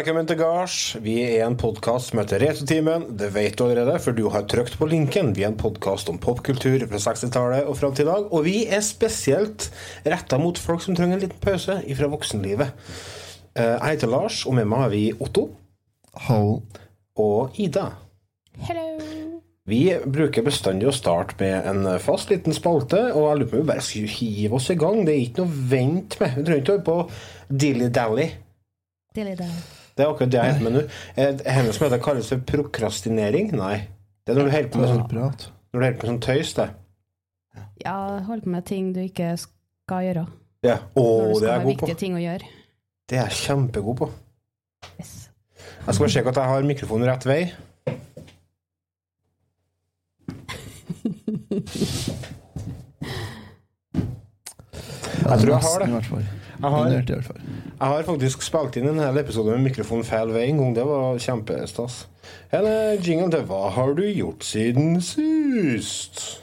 Velkommen til gards. Vi er en podkast som heter Retrotimen. Det vet du allerede, for du har trykt på linken. Vi er en podkast om popkultur fra 60-tallet og fram til i dag. Og vi er spesielt retta mot folk som trenger en liten pause fra voksenlivet. Eh, Jeg heter Lars, og med meg har vi Otto Hallo. og Ida. Hello. Vi bruker bestandig å starte med en fast liten spalte, og jeg lurer på om vi bare skal hive oss i gang. Det er ikke noe å vente med. Vi trenger ikke å høre på dilly-dally. Dilly-dally. Det er akkurat det jeg heter med nå. Det Henne som heter kalles for prokrastinering? Nei. Det er når du holder på med sånn, Prat. når du holder på med sånn tøys, det. Ja, hold på med ting du ikke skal gjøre. Ja. Å, Når du det er ha jeg god på. ting å gjøre. Det er jeg kjempegod på. Yes. Jeg skal bare sjekke at jeg har mikrofonen rett vei. Jeg tror jeg har det. I hvert fall. Jeg har, Jeg har faktisk spilt inn en hel episode med mikrofon feil vei en gang. Det var kjempestas. Eller jingle til Hva har du gjort siden sist?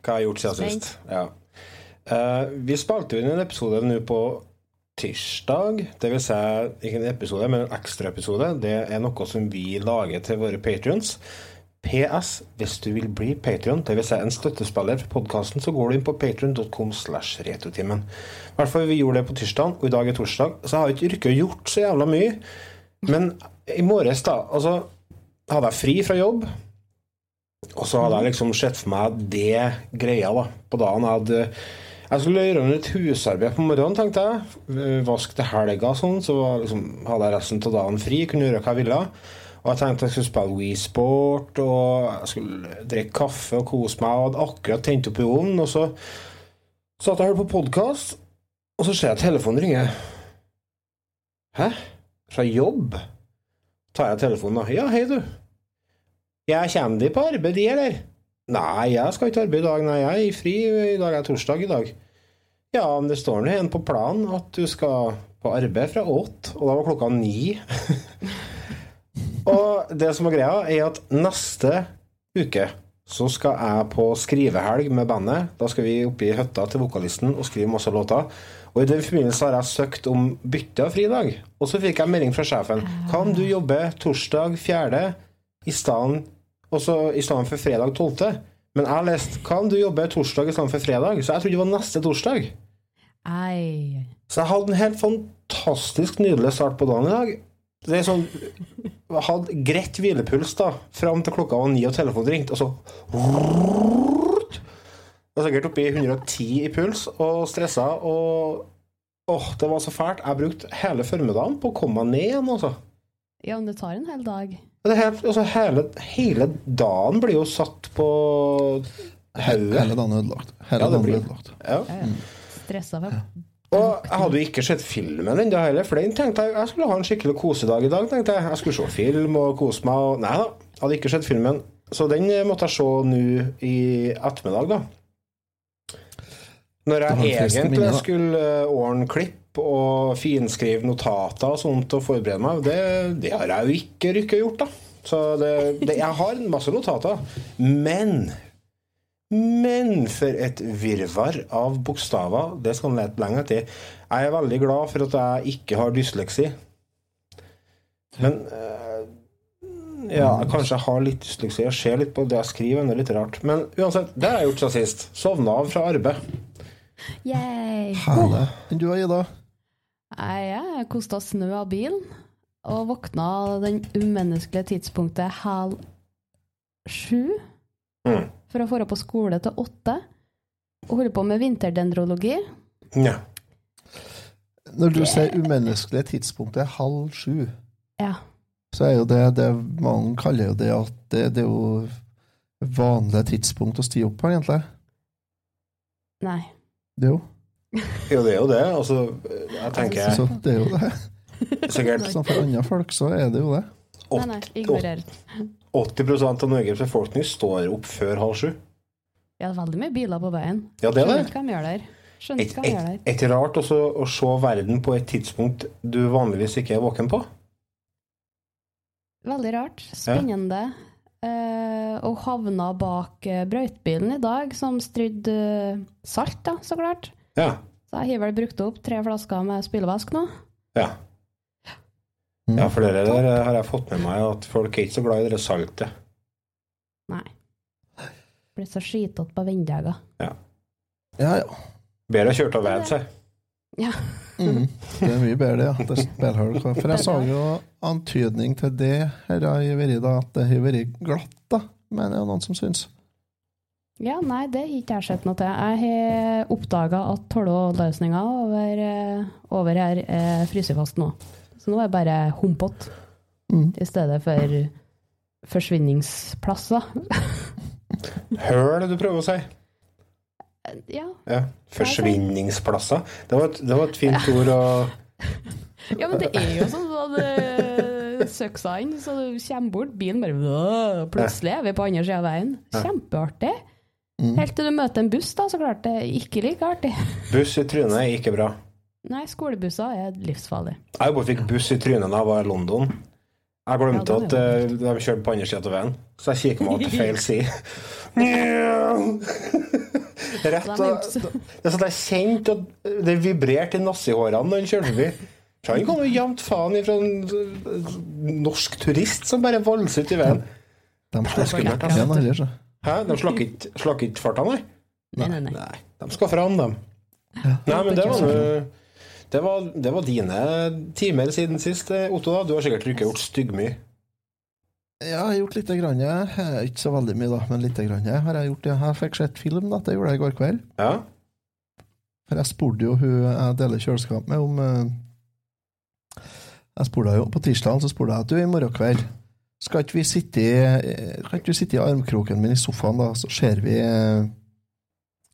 hva jeg har gjort siden sist. Ja. Uh, vi spilte inn en episode nå på tirsdag. Det vil si ikke en episode, men en ekstraepisode. Det er noe som vi lager til våre patrions. PS, hvis du vil bli patrion, dvs. Si en støttespiller for podkasten, så går du inn på patrion.com slash retrotimen. I hvert fall vi gjorde det på tirsdag, og i dag er torsdag, så jeg har ikke rykket å gjort så jævla mye. Men i morges, da, altså hadde jeg fri fra jobb. Og så hadde jeg liksom sett for meg det greia da, på dagen. Jeg, hadde, jeg skulle gjøre litt husarbeid på morgenen, tenkte jeg. Vaske til helga sånn. Så liksom, hadde jeg resten av dagen fri, kunne gjøre hva jeg ville. Og jeg tenkte jeg skulle spille Sport, og jeg skulle drikke kaffe og kose meg. Og hadde akkurat tent opp i ovnen, og så satt jeg og hørte på podkast, og så ser jeg telefonen ringe. Hæ? Fra jobb? Tar jeg telefonen, da. Ja, hei, du. Jeg kommer de på arbeid, de, eller? Nei, jeg skal ikke arbeide i dag. Nei, jeg er fri. I dag er torsdag i dag. Ja, men det står nå igjen på planen at du skal på arbeid fra åtte, og da var klokka ni. og det som er greia, er at neste uke så skal jeg på skrivehelg med bandet. Da skal vi opp i hytta til vokalisten og skrive masse låter. Og i den forbindelse har jeg søkt om bytte av fridag. Og så fikk jeg melding fra sjefen. Kan du jobbe torsdag 4. i stedet i stedet for fredag 12. Men jeg har lest Kan du jobbe torsdag i stedet for fredag? Så jeg trodde det var neste torsdag. Ei. Så jeg hadde en helt fantastisk nydelig start på dagen i dag. Det er sånn Jeg hadde greit hvilepuls da fram til klokka var ni og telefonen ringte, og så Jeg var sikkert oppe i 110 i puls og stressa, og Åh, det var så fælt. Jeg brukte hele formiddagen på å komme meg ned igjen, altså. Ja, men det tar en hel dag. Det helt, altså hele, hele dagen blir jo satt på Hele dagen ødelagt. Hele Ja, det dagen blir- ødelagt. Ja. Ja, ja. Stressa for Og jeg hadde jo ikke sett filmen ennå heller, for den tenkte jeg jeg skulle ha en skikkelig kosedag i dag. tenkte Jeg Jeg skulle se film og kose meg. Og nei da, jeg hadde ikke sett filmen. Så den måtte jeg se nå i ettermiddag, da. Når jeg egentlig minne, da. skulle eh, ordne klipp og finskrive notater og sånt og forberede meg, det, det har jeg jo ikke rykket gjort, da. Så det, det, jeg har masse notater. Men men for et virvar av bokstaver. Det skal en lete lenge etter. Jeg er veldig glad for at jeg ikke har dysleksi. Men eh, Ja, kanskje jeg har litt dysleksi. Jeg ser litt på det jeg skriver, det er litt rart. Men uansett, det har jeg gjort siden sist. Sovna av fra arbeid. Yay! Herlig. Du, Ida? Jeg kosta snø av bilen, og våkna den umenneskelige tidspunktet halv sju. Mm. For å få på skole til åtte. Og holde på med vinterdendrologi. Ja. Når du sier umenneskelige tidspunktet halv sju, Ja. så er jo det det mange kaller jo det at det, det er jo vanlige tidspunkt å stige opp på, egentlig. Nei. Det jo. Jo, det er jo det. Altså, jeg tenker Så det er jo det. sikkert Så for andre folk så er det jo det. Nei, nei, ignorer. 80 av Norges befolkning står opp før halv sju. Ja, det er veldig mye biler på veien. Ja, det er Skjønner ikke hva de gjør der. Et, et, et rart også å se verden på et tidspunkt du vanligvis ikke er våken på. Veldig rart. Spennende. Eh, og havna bak uh, brøytebilen i dag, som strydde eh, salt, da, så klart. Ja. Så jeg har vel brukt opp tre flasker med spylevæsk nå. Ja. Ja, for det der har jeg fått med meg at folk er ikke så glad i det saltet. Nei. Blir så skitete på vindegger. Ja, ja. Bedre å kjøre av veien seg. Ja. Mm. Det er mye bedre, ja. Det er. For jeg så jo antydning til det her har vært da, at det har vært glatt, da. mener det er noen som syns. Ja, nei, det har ikke jeg sett noe til. Jeg har oppdaga at tåleløsninga over, eh, over her er frysefast nå. Så nå er det bare humpott Mm. i stedet for forsvinningsplasser. Høl, du prøver å si. Ja. Ja. Forsvinningsplasser. Det var et, det var et fint ord å ja, men det er jo sånn at søksa inn, så du kommer bort, bilen bare Plutselig er vi på andre sida av veien. Kjempeartig. Mm. Helt til du møter en buss, da, så klart det er ikke like artig. Buss i trynet er ikke bra. Nei, skolebusser er livsfarlig. Jeg bare fikk buss i trynet da jeg var i London. Jeg glemte Ja, at det eh, de kjørte på andre sida av veien, så jeg kikker meg til feil side. Rett og Det er sånn at jeg kjente at det vibrerte i nazihårene når han kjørte forbi. Så han kom jo jevnt faen ifra en norsk turist som bare valser ut i veien. De skal skummelt, Ja. Hæ? De slakk ikke, slakk ikke farta, nei? Nei, nei, nei. Nei, de skal fram, dem. Nei, men det var det var, det var dine timer siden sist, Otto. da. Du har sikkert ikke gjort styggmye. Ja, jeg har gjort lite grann. eh, Ikke så veldig mye, da, men lite grann har jeg gjort. Jeg fikk sett film, da. Det gjorde jeg i går kveld. Ja? For jeg spurte jo hun jeg deler kjøleskap med, om eh, Jeg spurte jo på tirsdag, så spurte jeg at du, i morgen kveld skal ikke vi sitte i, eh, kan ikke du sitte i armkroken min i sofaen, da, så ser vi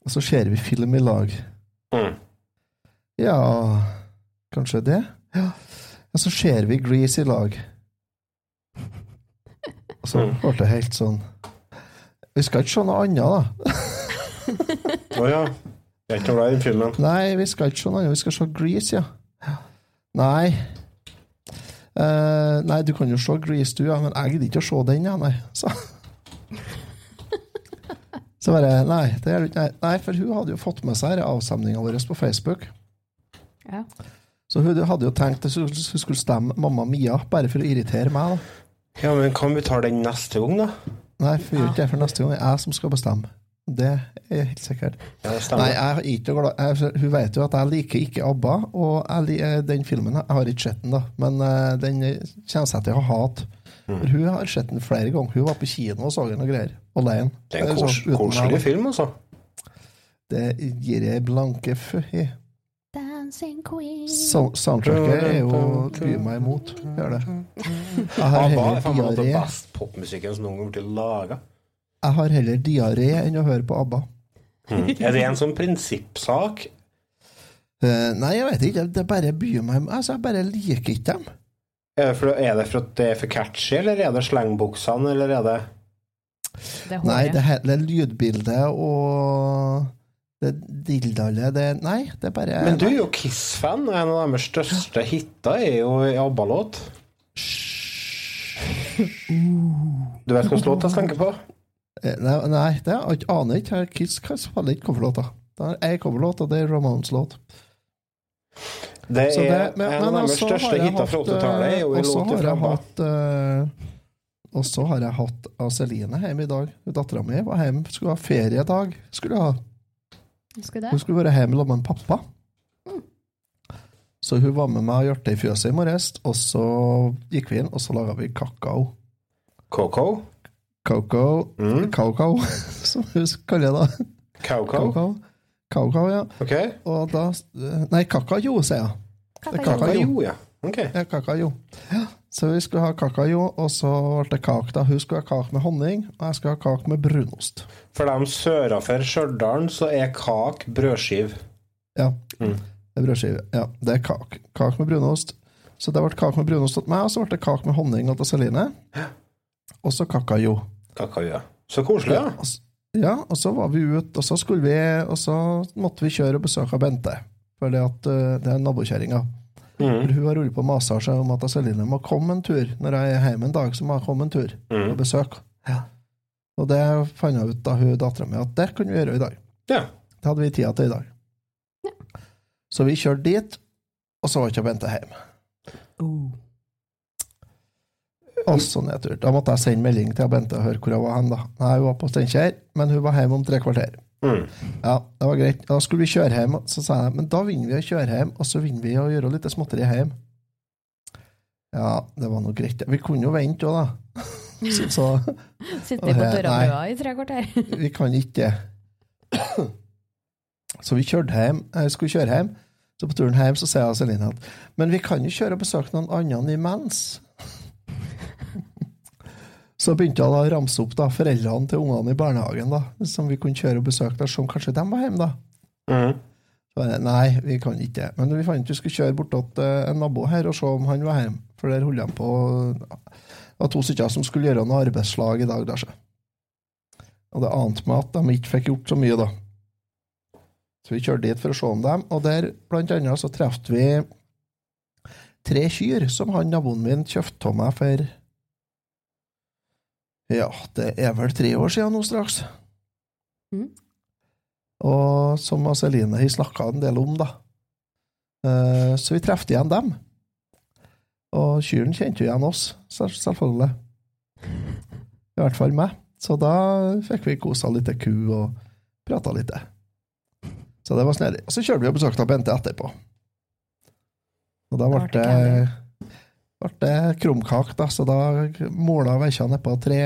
Og Så ser vi film i lag. Mm. Ja, kanskje det? Ja. Og så ser vi Grease i lag. Og så Mm. ble det helt sånn Vi skal ikke se noe annet, da. Å ja. Jeg er ikke glad i den filmen. Nei, vi skal ikke se noe annet. Vi skal se Grease, ja. Nei. Eh, nei, du kan jo se Grease, du, ja, men jeg gidder ikke å se den, ja, nei. Så. Så bare Nei, det gjør du ikke. nei, for hun hadde jo fått med seg avstemninga vår på Facebook. Ja. Så hun hadde jo tenkt at hun skulle stemme Mamma Mia, bare for å irritere meg. da. Ja, men kan vi ta den neste gang, da? Nei, for gjør ikke det for neste gang. Det er jeg som skal bestemme. Det er helt sikkert. Ja, Nei, jeg er ikke glad jeg, Hun vet jo at jeg liker ikke ABBA, og jeg, eh, den filmen Jeg har ikke sett den, da, men eh, den kjenner seg til å hate. hat. Mm. For hun har sett den flere ganger. Hun var på kino og så den og greier. Alene. Det er en kos sånn, koselig film, altså. Det gir jeg blanke fø i. Dancing Queen So soundtracket er jo byr meg imot. Gjør det. Jeg har ABBA er faen meg noe av den beste popmusikken som noen gang har blitt laga. Jeg har heller diaré enn å høre på ABBA. Mm. Er det en sånn prinsippsak? Uh, nei, jeg vet ikke. Det bare byr meg Altså, jeg bare liker ikke dem. Er det, for, er det for at det er for catchy, eller er det slengbuksene, eller er det Det er Nei, det hele lydbildet og det dildalet det Nei, det er bare Men du er jo Kiss-fan, og en av deres største hiter er jo i ABBA-låt. Du vet hvilken låt jeg tenker på? Eh, Nei, nei det jeg aner ikke. Jeg Kiss kan spille ikke coverlåter. Det er én coverlåt, og det er Ramones-låt. Det er det- men- en men av de største jeg fra hatt, 80-tallet. Og låter har jeg hatt uh, Og så har jeg hatt av Celine hjemme i dag. Dattera mi var hjemme, skulle ha feriedag. Skulle ha. Skulle? Hun skulle være hjemme sammen med pappa. Så hun var med meg og hjertet i fjøset i morges, og så gikk vi inn, og så laga vi kakao. Coco? Coco Mm. Coco, som hun kaller det. Coco? Coco, ja. Okay. Og da Nei, kakajo, sier jeg. Kakao, ja. Så vi skulle ha kakajo, og så ble det kake. da. Hun skulle ha kake med honning, og jeg skulle ha kake med brunost. For dem sørafor Stjørdal så er kak brødskiv. Ja. Mm. Det er brødskive. Ja, det er kake. Kake med brunost. Så det ble kake med brunost til meg, og så ble det kake med honning til Celine. Og så kakao. Kakao, ja. Så koselig, ja. Og Ja, og så var vi ute, og så skulle vi Og så måtte vi kjøre og besøke Bente. Fordi at eh, det er nabokjerringa. Mm. Hun har rolig på å mase seg om at Celine må komme en tur. Når jeg er hjemme en dag, så må jeg komme en tur Mm. og besøke. Ja. Og det fant jeg ut da hun dattera mi at det kunne vi gjøre i dag. Ja. Det hadde vi tida til i dag. Så vi kjørte dit, og så var ikke Bente hjemme. Og så nedtur. Da måtte jeg sende melding til Bente og høre hvor hun var hen. da. Nei, Hun var på Steinkjer, men hun var hjemme om tre kvarter. Mm. Ja, det var greit. Da skulle vi kjøre hjem, og så sa jeg men da vinner vi å kjøre hjem, og så vinner vi å gjøre litt småtteri hjem. Ja, det var nå greit. Vi kunne jo vente òg, da. Så, så Sitter på Nei. i tre kvarter. vi kan ikke Så vi kjørte hjem, jeg skulle kjøre hjem. Så på turen hjem så sier jeg til Celine at men vi kan jo kjøre og besøke noen andre imens. Så begynte jeg da å ramse opp da, foreldrene til ungene i barnehagen da, som vi kunne kjøre og besøke der, som kanskje de var hjemme da. Mm. Så nei, vi kan ikke. Men vi fant ut vi skulle kjøre bortåt eh, en nabo her og se om han var hjemme. For der holdt de på Det var to stykker som skulle gjøre noe arbeidslag i dag. Der, så. Og det ante meg at de ikke fikk gjort så mye, da. Så vi kjørte dit for å se om dem, og der blant annet så traff vi tre kyr som han naboen min kjøpte av meg for Ja, det er vel tre år siden nå straks. Mm. Og som Celine har snakka en del om, da. Eh, Så vi traff igjen dem. Og kyrne kjente jo igjen oss, selvfølgelig. I hvert fall meg. Så da fikk vi kosa litt ku og prata litt. Så det var snedig. Og så kjørte vi og besøkte Bente etterpå. Og da ble det, ble det krumkake, da, så da måla vekkja nedpå tre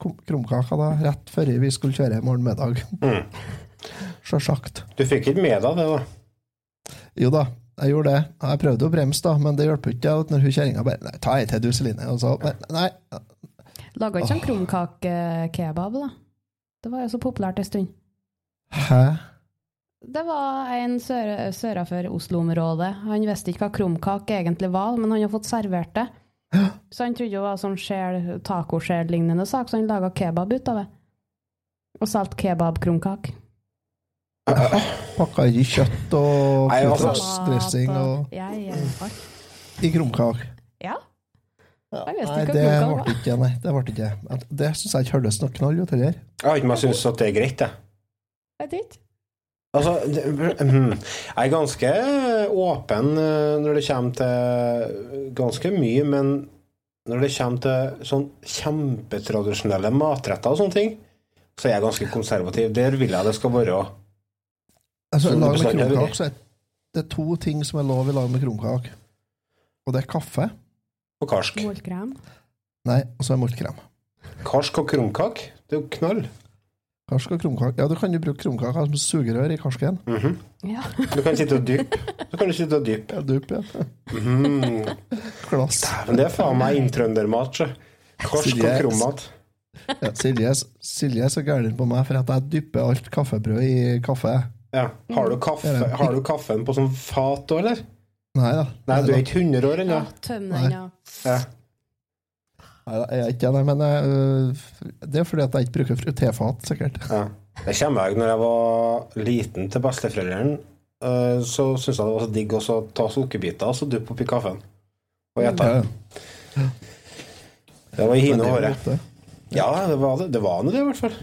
krum- krumkaker da, rett før vi skulle kjøre morgen middag. Mm. Sjølsagt. Du fikk ikke med deg det, da? Jo da, jeg gjorde det. Jeg prøvde å bremse, da, men det hjalp ikke. Når hun kjerringa bare Nei, ta ei til, du, Celine. Og så Nei. Laga ikke sånn krumkakekebab, da? Det var jo så populært en stund. Hæ? Det var en sør sørafor Oslo-området. Han visste ikke hva krumkake egentlig var, men han har fått servert det. Så han trodde det var sånn tacoskjell-lignende sak, så han laga kebab ut av det. Og solgte kebab-krumkake. Pakka i kjøtt og Nei, altså- og Ja, ja, i krumkake. Ja. Ja, Jeg nei, det ble ikke nei, det ble ikke. Det syns jeg ikke høres noe knall ut heller. Jeg har ikke meg syns at det er greit, jeg. Jeg vet ikke. Altså, mhm. jeg er ganske åpen eh, når det kommer til ganske mye, men når det kommer til sånn kjempetradisjonelle matretter og sånne ting, så er jeg ganske konservativ. Der vil jeg det skal være. Altså, lag med det krumkake så er det to ting som er lov i lag med krumkake. Og det er kaffe. Og karsk. Målkrem. Nei, og så er moltkrem. Karsk og krumkake, det er jo knall. Karsk og krumkake. Ja, du kan jo bruke krumkake som sugerør i karsken. Mhm. Ja. Du kan sitte og dyppe. Du kan sitte og dyppe. Ja, dyp, ja. Mm. Klass. Dæven, det er faen meg inntrøndermat, sjø. Karsk og krommat. krummat. Ja, Silje, Silje er så gæren på meg for at jeg dypper alt kaffebrød i kaffe. Ja. Har du, kaffe, har du kaffen på sånn fat òg, eller? Nei da. Nei, du er ikke 100 år ennå. ja Tøm den, ja. Ja. Nei, jeg er ikke det, men jeg, øh, det er fordi at jeg ikke bruker tefat, sikkert. Ja. Det kommer jeg når jeg var liten til besteforeldrene. eh, Så syntes jeg det var så digg å ta sukkerbiter og så duppe oppi kaffen. Og Ja, gjette. ja. Det var i hine håret. Ja, det var det. Det var nå det, i hvert fall.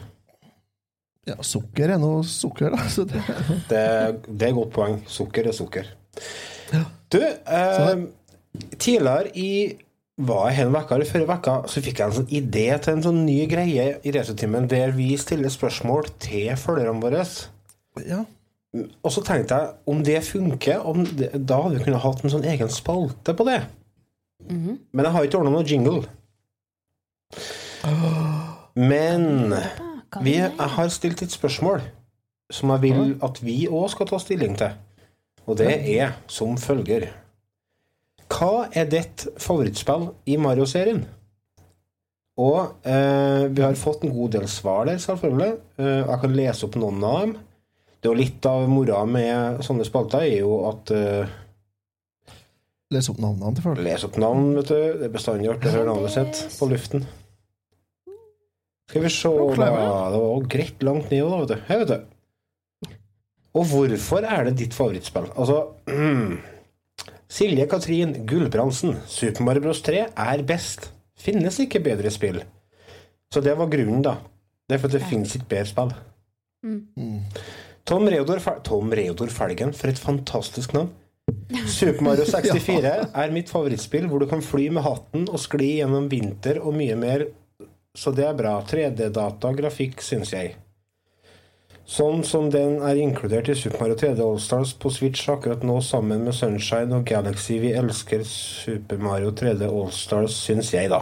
Ja, sukker er noe sukker, da. Så det, Det, det er et godt poeng. Sukker er sukker. Du, eh, tidligere i var jeg en vekka, eller forrige uke, så fikk jeg en sånn idé til en sånn ny greie i Retrotimen der vi stiller spørsmål til følgerne våre. ja. Og så tenkte jeg, om det funker, om det, da hadde vi kunnet hatt en sånn egen spalte på det. Mhm. Men jeg har ikke ordna noe jingle. Men vi, jeg har stilt et spørsmål som jeg vil at vi òg skal ta stilling til. Og det er som følger Hva er ditt favorittspill i Mario-serien? Og eh, vi har fått en god del svar der, selvfølgelig. Eh, jeg kan lese opp noen av dem. Det er jo litt av moroa med sånne spalter er jo at eh, Les opp navnene til folk. Les opp navn, vet du. Det er bestandig artig å høre navnet sitt på luften. Skal vi se da. Det var greit langt ned òg, vet du. Her, vet du. Og hvorfor er det ditt favorittspill? Altså Silje Katrin Gulbrandsen, Super Mario Bros. 3 er best. Finnes ikke bedre spill. Så det var grunnen, da. Det er for at det finnes ikke bedre spill. Tom Reodor, Tom Reodor Felgen, for et fantastisk navn. Super Mario 64 er mitt favorittspill, hvor du kan fly med hatten og skli gjennom vinter og mye mer. Så det er bra. 3D-data, grafikk, syns jeg. Sånn som den er inkludert i Super Mario 3D Allstars på Switch akkurat nå, sammen med Sunshine og Galaxy. Vi elsker Super Mario 3D Allstars, syns jeg, da.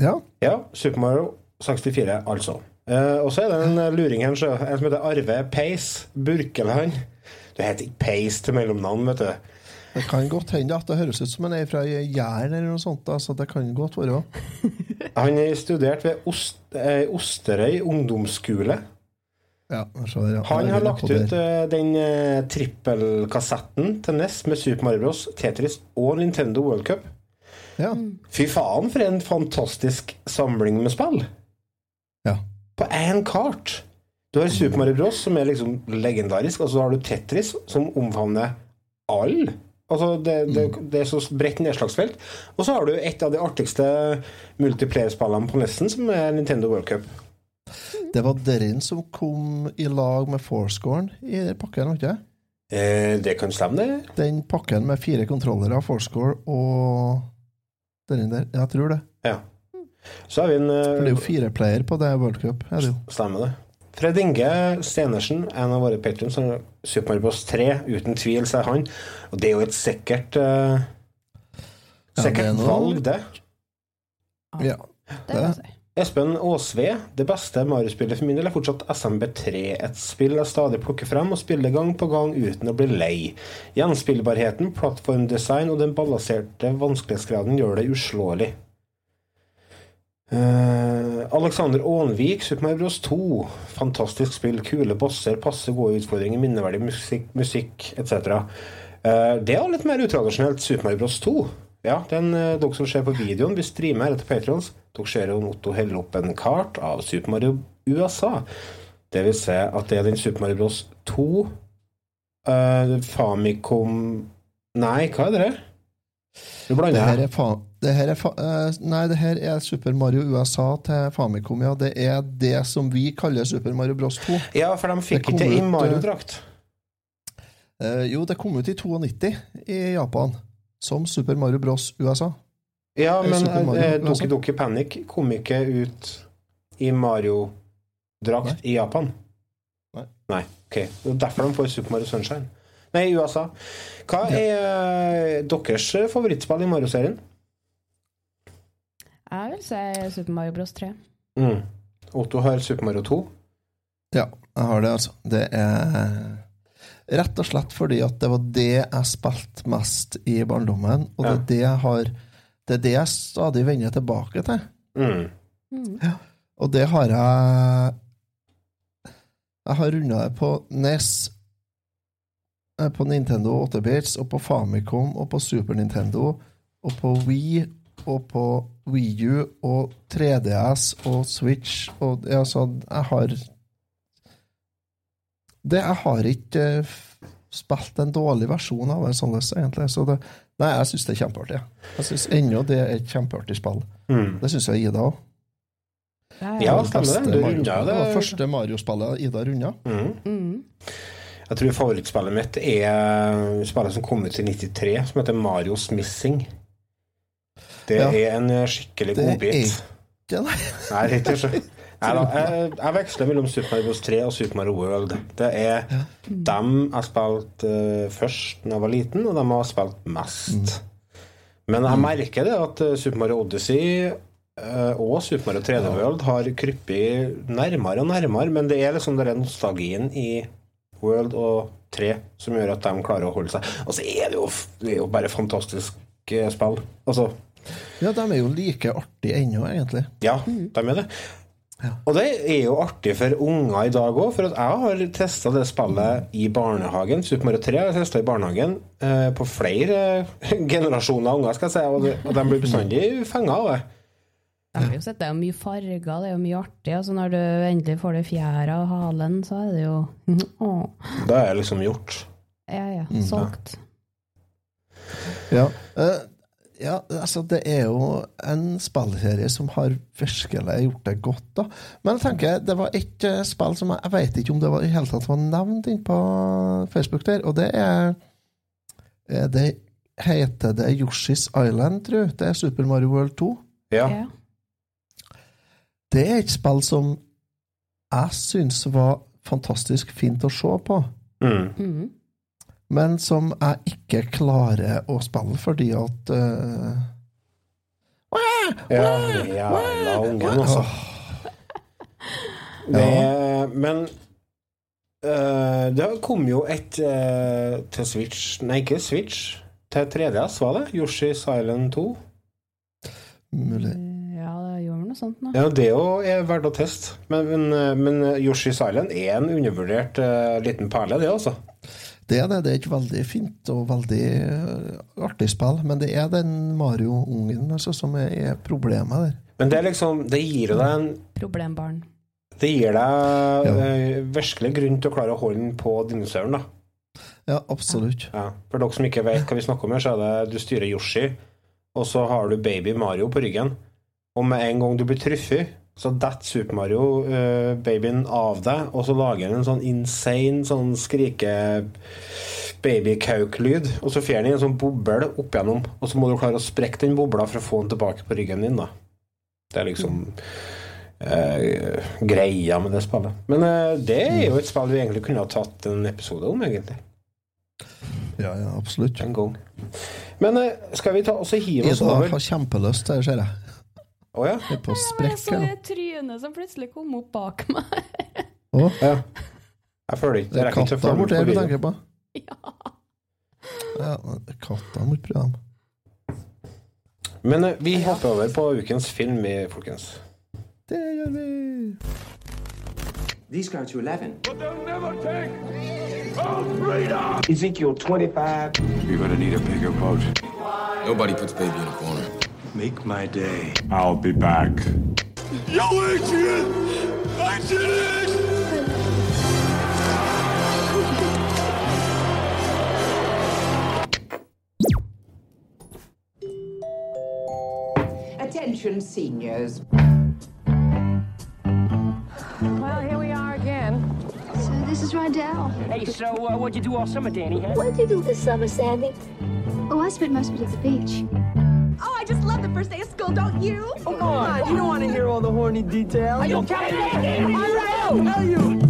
Ja. Ja, Super Mario 64, altså. Eh, og så er det en eh, luring her, en som heter Arve Pace Burkeland. Du heter ikke Pace til mellomnavn, vet du. Det kan godt hende at det høres ut som han er fra Jæren eller noe sånt. Da, så det kan godt være. Han er studert ved Ost, eh, Osterøy ungdomsskole. Ja, så der, ja. Han har lagt ut eh, den eh, trippelkassetten til NES med Super Mario Bros, Tetris og Nintendo World Cup. Ja. Fy faen, for en fantastisk samling med spill! ja. På én kart! Du har Super Mario Bros, som er liksom legendarisk, og så har du Tetris, som omfavner alle. Altså, det, det, det er så bredt nedslagsfelt. Og så har du et av de artigste multiplayer-spillene på nesten, som er Nintendo World Cup. Det var den som kom i lag med Fourscoren i pakken, var ikke det? Eh, det kan stemme, det. Den pakken med fire kontrollere, av Fourscore og den der. Jeg tror det. Ja. Så har vi en For det er eh, jo fire player på det World Cup. Er det jo. Stemmer det. Fred Inge Stenersen, en av våre patrons, har Super Mario Bros. 3. Uten tvil, sier han. Og det er jo et sikkert eh, Ja, det noe- valg, det. Ja. Det vil jeg si. Espen Aasve, det beste Mario-spillet for min del er fortsatt SMB3. Et spill jeg stadig plukker frem og spiller gang på gang uten å bli lei. Gjenspillbarheten, plattformdesign og den balanserte vanskelighetsgraden gjør det uslåelig. Eh, Alexander Aanvik, Super Mario Bros. 2. Fantastisk spill, kule bosser, passe gode utfordringer, minneverdig musikk, musikk etc. Uh, det er litt mer utradisjonelt Super Mario Bros. 2. Ja, den, uh, dere som ser på videoen, vi streamer etter Patrons. Dere ser jo Otto helle opp en kart av Super Mario USA. Det vil si at det er den Super Mario Bros. 2 eh, Famicom Nei, hva er det? Du Det blander her er, fa det her er fa eh, Nei, det her er Super Mario USA til Famicom, ja. Det er det som vi kaller Super Mario Bros 2. Ja, for de fikk Det ikke i Mario-drakt. Uh, jo, det kom ut i 92 i Japan, som Super Mario Bros USA. Ja, men eh. Doki Doki Panic kom ikke ut i Mario-drakt i Japan. Nei. Nei, ok. Det er derfor de får Super Mario Sunshine. Nei, USA. Hva er eh, deres favorittspill i Mario-serien? Jeg vil si Super Mario Bros. 3. Mm. Otto har Super Mario 2. Ja, jeg har det, altså. Det er rett og slett fordi at det var det jeg spilte mest i barndommen, og det Ja. er det jeg har Det er det jeg stadig vender tilbake til. Mm. Mm. Og det har jeg Jeg har runda det på NES, på Nintendo 8-bits, og på Famicom, og på Super Nintendo, og på Wii, og på Wii U, og 3DS og Switch, og ja, så jeg har det, Jeg har ikke eh, spilt en dårlig versjon av det, sånn det, egentlig. Så det, nei, jeg syns det er kjempeartig. jeg. Jeg syns ennå det er et kjempeartig spill. Mm. Det syns jeg Ida òg. Ja, stemmer det. Du runda Det var første Mario-spillet Ida runda. Mm. Mm. Jeg tror favorittspillet mitt er spillet som kom ut i 93, som heter Marios Missing. Det Ja. er en eh, skikkelig Det er godbit. ikke nei. Nei, er Nei da, jeg, jeg veksler mellom Super Mario Bros. 3 og Super Mario World. Det er dem jeg spilte uh, først da jeg var liten, og dem jeg har spilt mest. Men jeg merker det at eh, Super Mario Odyssey eh, og Super Mario 3D World har kryppet nærmere og nærmere, men det er liksom den nostalgien i World og 3 som gjør at de klarer å holde seg. Og så er det jo, det er jo bare fantastiske spill. Altså, Ja, de er jo like artige ennå, egentlig. ja, de er det. Og det er jo artig for unger i dag òg, for jeg har testa det spillet i barnehagen. Super Mario 3 har jeg testa i barnehagen eh, på flere generasjoner av unger, skal jeg si, og, de, og de blir bestandig fenga av det. Jeg har jo sett det er jo mye farger, det er jo mye artig. Altså når du endelig får det fjæra og halen, så er det jo Åh. Da er jeg liksom gjort. Ja, ja. Solgt. Ja. Eh, ja, altså det er jo en spillserie som har virkelig gjort det godt, da. Men jeg tenker, det var et eh, spill som jeg, jeg vet ikke om det var, i hele tatt var nevnt inne på Facebook der, og det er eh, Det heter det Yoshi's Island, tror jeg. Det er Super Mario World 2. Ja. Ja. Det er et spill som jeg syns var fantastisk fint å se på. Mm. Mhm. men som jeg ikke klarer å spille fordi at eh, Ja, jævla ungen, altså. Det, men uh, det kom jo et uh, til Switch Nei, ikke Switch. Til 3DS, var det? Yoshi's Island 2. Mulig. Ja, det gjorde noe sånt nå. Ja, det òg er verdt å teste. Men, men, men Yoshi's Island er en undervurdert uh, liten perle, det, altså. Det er det. Det er et veldig fint og veldig eh, artig spill, men det er den Mario-ungen altså, som er, er problemet der. Men det er liksom Det gir deg en Problembarn. Det gir deg Ja. uh, virkelig grunn til å klare å holde den på dinosauren, da. Ja, absolutt. Ja. For dere som ikke vet hva vi snakker om her, så er det du styrer Yoshi, og så har du baby Mario på ryggen. Og med en gang du blir truffet, så detter Super Mario eh, babyen av deg, og så lager den en sånn insane sånn skrike babykauk-lyd, og så får den i en sånn boble opp igjennom, og så må du klare å sprekke den bobla for å få den tilbake på ryggen din, da. Det er liksom uh, greia med det spillet. Men uh, det er jo et spill vi egentlig kunne ha tatt en episode om, egentlig. Ja, ja, absolutt. En gang. Men skal vi ta også hive oss Ida over har kjempelyst ser jeg. Å ja? Det er på Jeg sprekk så her nå. det trynet som plutselig kom opp bak meg. oh. ja. Jeg føler ikke det er ikke katta borti her du tenker på? Ja. Ja, det er katta mot dem. Men eh, vi hopper over på ukens film, vi, folkens. Det gjør vi! These go to 11. But they'll never take our freedom! Ezekiel 25. You're gonna need a bigger boat. Nobody puts baby in a corner. Make my day. I'll be back. Yo, Adrian! Adrian! Attention, seniors. Well, here we are again. So this is Rydell. Hey, so uh, what'd you do all summer, Danny? Huh? What did you do this summer, Sandy? Oh, I spent most of it at the beach. I just love the first day of school, don't you? Come on, you don't want to hear all the horny details. Are you kidding me? I Are you?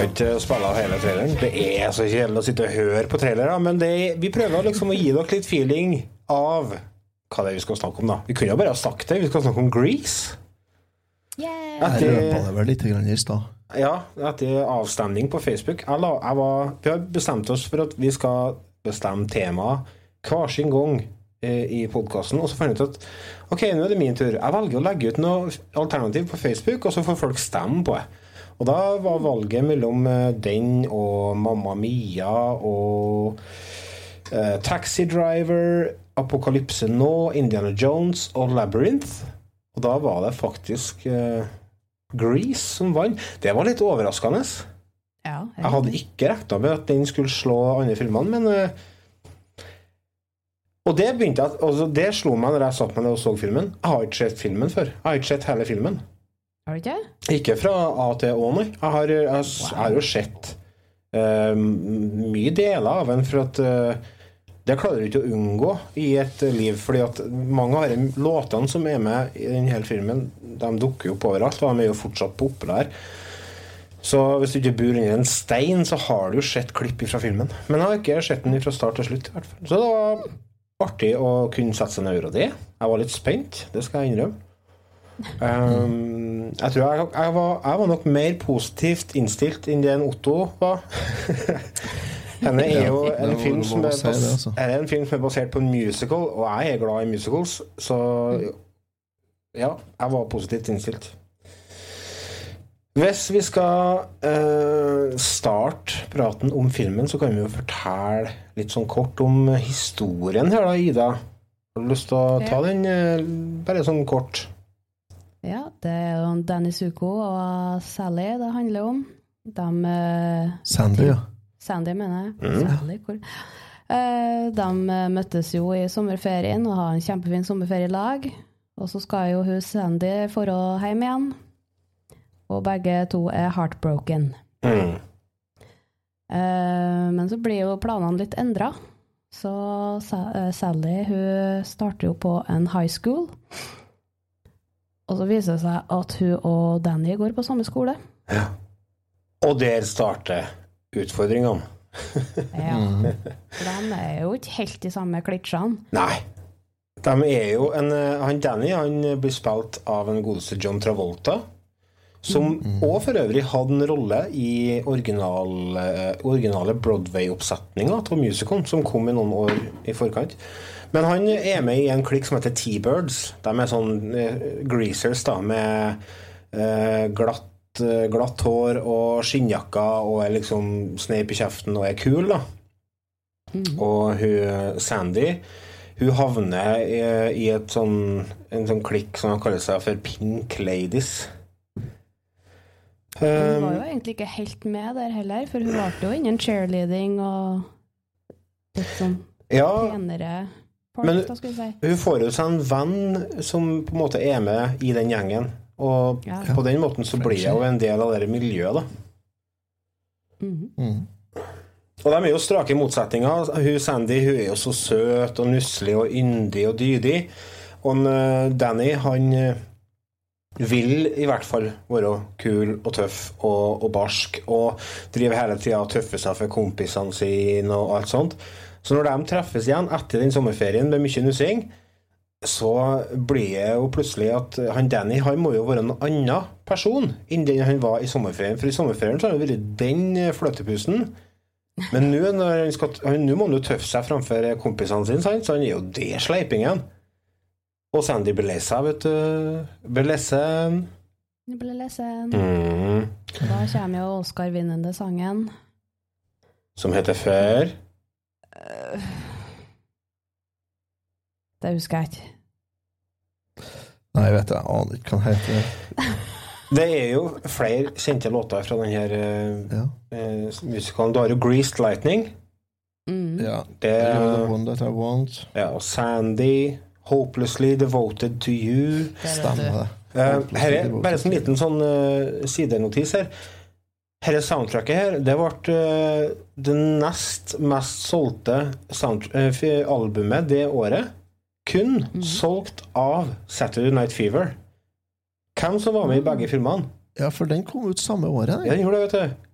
Skal ikke spille av hele traileren. Det er så kjedelig å sitte og høre på trailere, men det, vi prøver liksom å gi dere litt feeling av hva det er vi skal snakke om, da. Vi kunne jo bare ha sagt det. Vi skal snakke om Grease. Yeah. Jeg røpa det vel litt grann i stad. Ja, etter avstemning på Facebook. Jeg la, jeg var, vi har bestemt oss for at vi skal bestemme tema hver sin gang eh, i podkasten. Og så fant jeg ut at ok, nå er det min tur. Jeg velger å legge ut noe alternativ på Facebook, og så får folk stemme på det. Og da var valget mellom eh, den og Mamma Mia og eh, Taxi Driver, Apokalypse nå, Indiana Jones og Labyrinth. Og da var det faktisk eh, Grease som vant. Det var litt overraskende. Ja, Jeg hadde ikke regna med at den skulle slå andre filmene, men eh, Og det begynte jeg, altså det slo meg når jeg satt meg ned og så filmen. Jeg har ikke sett filmen før. Jeg har ikke sett hele filmen. Har du ikke? Ikke fra A til Å, nei. Jeg har, jeg, jeg har jo sett uh, mye deler av den, for at uh, det klarer du ikke å unngå i et liv. fordi at mange av de låtene som er med i denne filmen, de dukker jo opp overalt, og de er jo fortsatt populære. Så hvis du ikke bor under en stein, så har du jo sett klipp fra filmen. Men jeg har ikke sett den fra start til slutt. i hvert fall. Så det var artig å kunne sette seg ned og gjøre det. Jeg var litt spent, det skal jeg innrømme. Um, jeg tror jeg, jeg, var, jeg var nok mer positivt innstilt enn det en Otto var. Denne er jo en film som er, si det, bas altså. er en film som er basert på en musical, og jeg er glad i musicals, så ja, jeg var positivt innstilt. Hvis vi skal eh, starte praten om filmen, så kan vi jo fortelle litt sånn kort om historien her, da, Ida. Har du lyst til å ta den eh, bare sånn kort? Ja, det er jo Dennis Uko og Sally det handler om. De eh, Sandy, ja. Sandy, mener jeg. Mm. Sally, hvor? Eh, de eh, møttes jo i sommerferien og har en kjempefin sommerferie i lag. Og så skal jo hun Sandy for å hjem igjen. Og begge to er heartbroken. Mm. Men så blir jo planene litt endra. Så Sa- Sally hun starter jo på en high school. Og så viser det seg at hun og Danny går på samme skole. Ja. Og der starter utfordringene. Ja. For de er jo ikke helt de samme klitsjene. Nei. De er jo en, eh, han Danny han blir spilt av en godeste John Travolta. Som òg for øvrig hadde en rolle i original, eh, originale Broadway-oppsetninga av musicalen, som kom i noen år i forkant. Men han er med i en klikk som heter T-Birds. De er sånn eh, greasers da, med eh, glatt, eh, glatt hår og skinnjakker og er liksom sneip i kjeften og er kul, da. Og hun Sandy hun havner i, i et sånn, en sånn klikk som han kaller seg for Pink Ladies. Hun Um, var jo egentlig ikke helt med der heller, for hun valgte jo innen cheerleading og litt sånn Ja, penere men da si. hun får jo seg en venn som på en måte er med i den gjengen. Og Ja. på den måten så blir hun en del av det miljøet, da. Mhm. Og de er jo strake motsetninger. Hun Sandy hun er jo så søt og nusselig og yndig og dydig. Og eh, Danny han eh, vil i hvert fall være kul og tøff og, og barsk og driver hele tida og tøffer seg for kompisene sine og alt sånt. Så når de treffes igjen etter den sommerferien med mye nussing, så blir det jo plutselig at han Danny han må jo være en annen person enn den han var i sommerferien. For i sommerferien så har han vært den fløtepusen. Men nå må han jo tøffe seg framfor kompisene sine, sant? så han er jo det sleipingen. Og Sandy lei vet du. Jeg lesen. Mm. Da kommer jo Oscar-vinnende sangen. Som heter Før. Det husker jeg ikke. Nei, jeg vet jeg aner ikke hva den heter. Det er jo flere kjente låter fra denne uh, musikalen. Du har jo Greased Lightning. Mm. Ja. Det You're the one that I want. Ja, og Sandy. Hopelessly Devoted to You. Stemmer det. Uh, her er bare en liten sånn uh, sidenotis her. Dette soundtracket her, det ble eh, det nest mest solgte eh, albumet det året. Kun solgt av Saturday Night Fever. Hvem som var med i begge filmene? Ja, for den kom ut samme året. Ja, den gjorde det, vet du.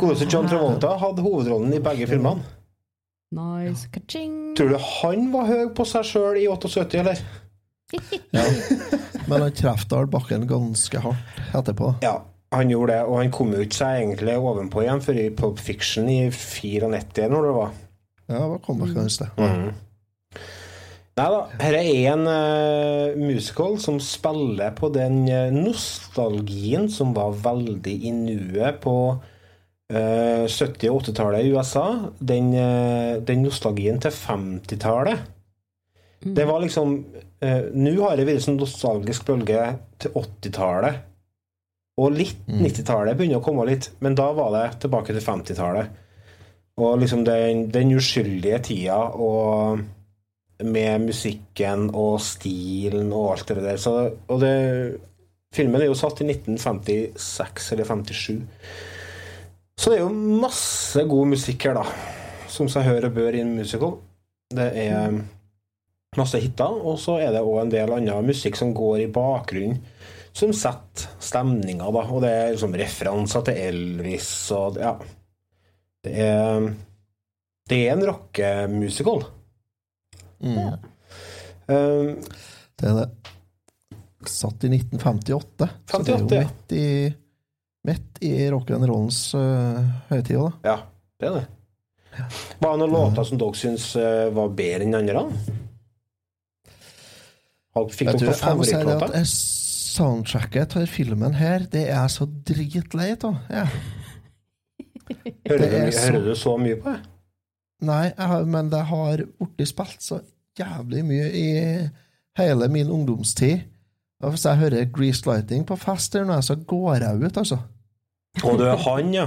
Godeste John Travolta hadde hovedrollen i begge filmene. Nice. Tror du han var høy på seg sjøl i 78, eller? ja. Men han traff Dahl bakken ganske hardt etterpå. Ja, han gjorde det, og han kom jo ikke seg egentlig ovenpå igjen før i Pop Fiction i 94, når det var. Ja, det var comeback hans, det. Mhm. Nei da, her er en uh, musical som spiller på den eh, nostalgien som var veldig i nuet på uh, 70- og 80-tallet i USA. Den, uh, den nostalgien til 50-tallet. Det var liksom eh, Nå har det vært en sånn nostalgisk bølge til 80-tallet. Og litt 90-tallet begynner å komme litt, men da var det tilbake til 50-tallet. Og liksom den, den uskyldige tida og med musikken og stilen og alt det der. Så, og det, filmen er jo satt i 1956 eller 57. Så det er jo masse god musikk her, da. Som seg hør og bør i en musical. Det er masse hiter, og så er det òg en del annen musikk som går i bakgrunnen, som setter stemninga, da. Og det er liksom referanser til Elvis og Ja. Det er Det er en rockemusical. Mm. Um, Det er det. satt i 1958. så det er jo ja. midt i, midt i rock'n'rollens uh, høytid. da. Ja, det er det. Var det noen låter som dere syns eh, var bedre enn andre? Fikk dere at favorittlåter? Soundtracket til filmen her, det er jeg så dritlei av. Ja. Hører, du, så- hører du så mye på det? Nei, jeg har, men det har blitt spilt så jævlig mye i hele min ungdomstid. Og hvis jeg hører Grease Lighting på fest her nå, så går jeg ut, altså. Og det er han, ja.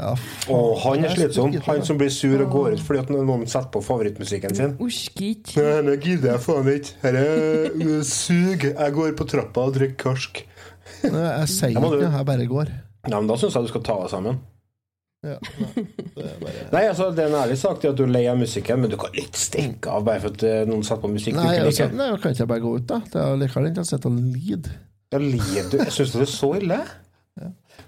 Ja, Og han er slitsom. Han som blir sur og går ut fordi at noen setter på favorittmusikken sin. Ikke. Nei, Nå gidder jeg faen ikke. Dette uh, suger. Jeg går på trappa og drikker karsk. Nei, Jeg sier ikke du- noe, jeg bare går. Ja, men Da syns jeg du skal ta deg sammen. Ja, nei, det er bare... Nei, altså, Det er en ærlig sak at du er lei av musikken, men du kan litt stinke av bare for at eh, noen setter på musikk du Nei, ikke altså, liker. nei, kan ikke jeg bare gå ut, da? Det er likevel ikke å sitte og lide. Ja, lider du? Syns du det er så ille?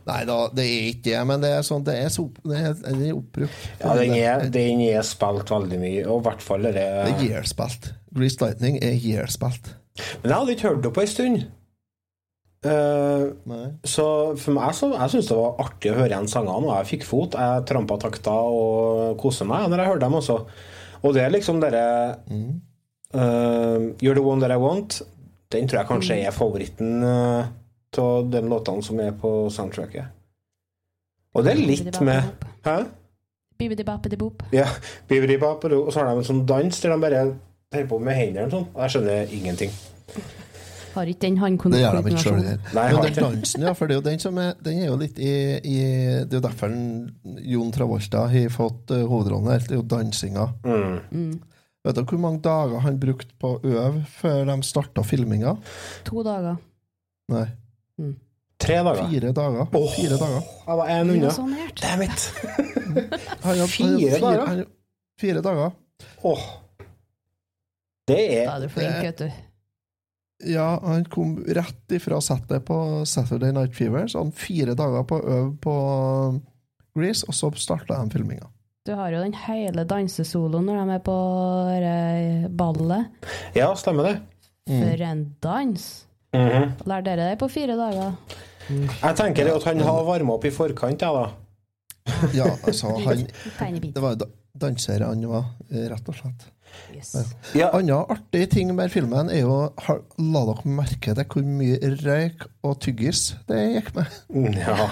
Nei da, det er ikke det, men det er sånn, det er så det er, det er oppbrukt. Ja, den er, den er spilt veldig mye, og i hvert fall er det er year-spilt. Grease Lightning er year-spilt. Men jeg hadde ikke hørt det på en stund. Uh, så for meg så Jeg syns det var artig å høre igjen sangene, og jeg fikk fot. Jeg trampa takta og koser meg når jeg hørte dem også. Og det er liksom dere mm. uh, You're the one that I want. Den tror jeg kanskje er favoritten uh, av de låtene som er på soundtracket. Og det er litt med Hæ? Bibidi-bapidi-bop. Ja. Og så har de en sånn dans der de bare holder på med hendene sånn. Og jeg skjønner ingenting. Har ikke den Det gjør de ikke sjøl. håndkoordinasjonen. Men den dansen, ja, for det er jo den som er Den er jo litt i, i Det er jo derfor Jon Travolta har fått uh, hovedrollen her. Det er jo dansinga. Mm. Vet du hvor mange dager han brukte på å øve før de starta filminga? To dager. Nei, Tre dager. fire dager. Oh, Fire dager. Jeg var én Det unna. var så nært. Damn it! Han hadde- han Fire dager? Fire dager. Oh. Det Da er er du flink, vet du. Ja, han kom rett ifra settet på Saturday Night Fever, så han fire dager på å øve på Grease, og så starta de filminga. Du har jo den hele dansesoloen når de er på ballet. Ja, stemmer det. For en dans! Mhm. Lær dere det på fire dager. Jeg tenker at han har varma opp i forkant, jeg, da. Ja, altså, han Det var jo danser han var, eh, rett og slett. Yes. Ja. Anna artig ting med filmen er jo La dere merke til hvor mye røyk og tyggis det gikk med? Mm, ja.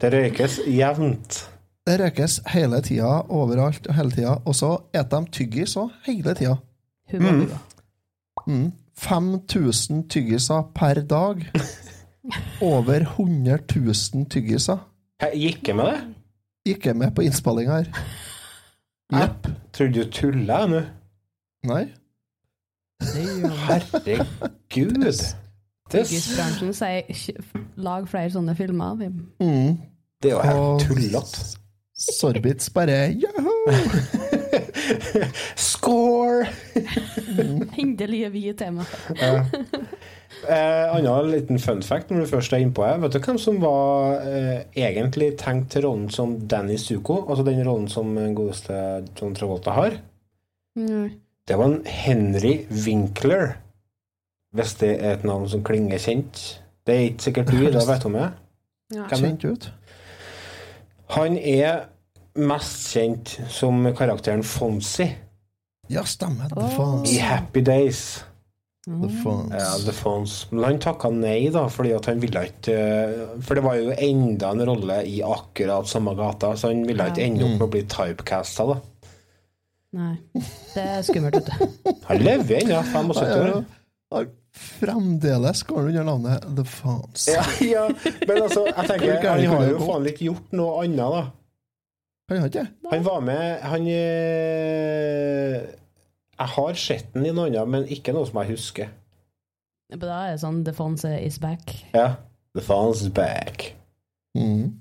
Det røykes jevnt. Det røykes hele tida, overalt og hele tida. Og så eter de tyggis òg, hele tida. Mm. Mm. 5000 tyggiser per dag. Over 100 000 tyggiser Jeg gikk jeg med det? gikk jeg med på innspillinga her. Jepp. Trodde du tulla nå? Nei. Herregud. Er, Tyggisbransjen sier lag flere sånne filmer. Mm. det er jo helt tullete. Sorbitz bare Joho! Score! Endelig er vi i tema. Eh, Annen liten fun fact når du først er innpå her. Vet du hvem som var eh, egentlig tenkt til rollen som Danny Zuko? Altså den rollen som godeste John Travolta har? Mm. Det var en Henry Winkler. Hvis det er et navn som klinger kjent. Det er ikke sikkert du da vet du om det. Ja. Kjent ut. Han er mest kjent som karakteren Fonsi. Ja, stemmer. The Åh. I Happy Days. The Fonz. Ja, The Fonz. Men han takka nei, da, fordi at han ville ikke eh, For det var jo enda en rolle i akkurat samme gata, så han ville ikke ende opp med å bli typecasta, da. Nei. Det er skummelt, vet du. Han lever ennå, 75 Ja, år. ja. Fremdeles går han under navnet The Fonz. Ja, ja, men altså, jeg tenker Han har jo faen ikke gjort noe annet, da. Han har ikke det? Han var med Han eh, Jeg har sett den i noe annet, men ikke noe som jeg husker. Men Da er det sånn The Fonse is back. Ja. The Fonz is back. Mm.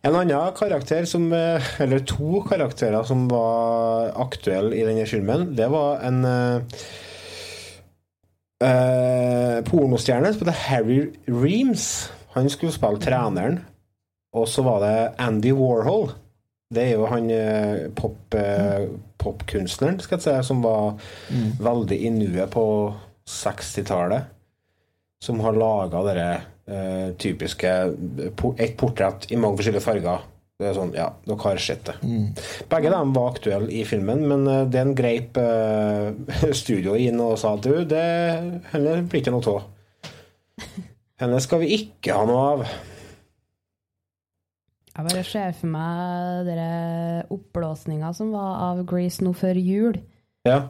En annen karakter som eh, Eller to karakterer som var aktuelle i denne filmen, det var en eh, eh, pornostjerne som heter Harry Reams. Han skulle spille treneren. Og så var det Andy Warhol. Det er jo han eh, pop, eh, popkunstneren, skal jeg si, som var veldig i nuet på 60-tallet. som har laga dere eh, typiske Et portrett i mange forskjellige farger. Det er sånn, ja, dere har sett det. Begge dem var aktuelle i filmen, men eh, den greip eh, studioet inn og sa at du, det henne blir ikke noe av. Henne skal vi ikke ha noe av. Jeg bare ser for meg dere oppblåsninga som var av Grease nå før jul. Ja.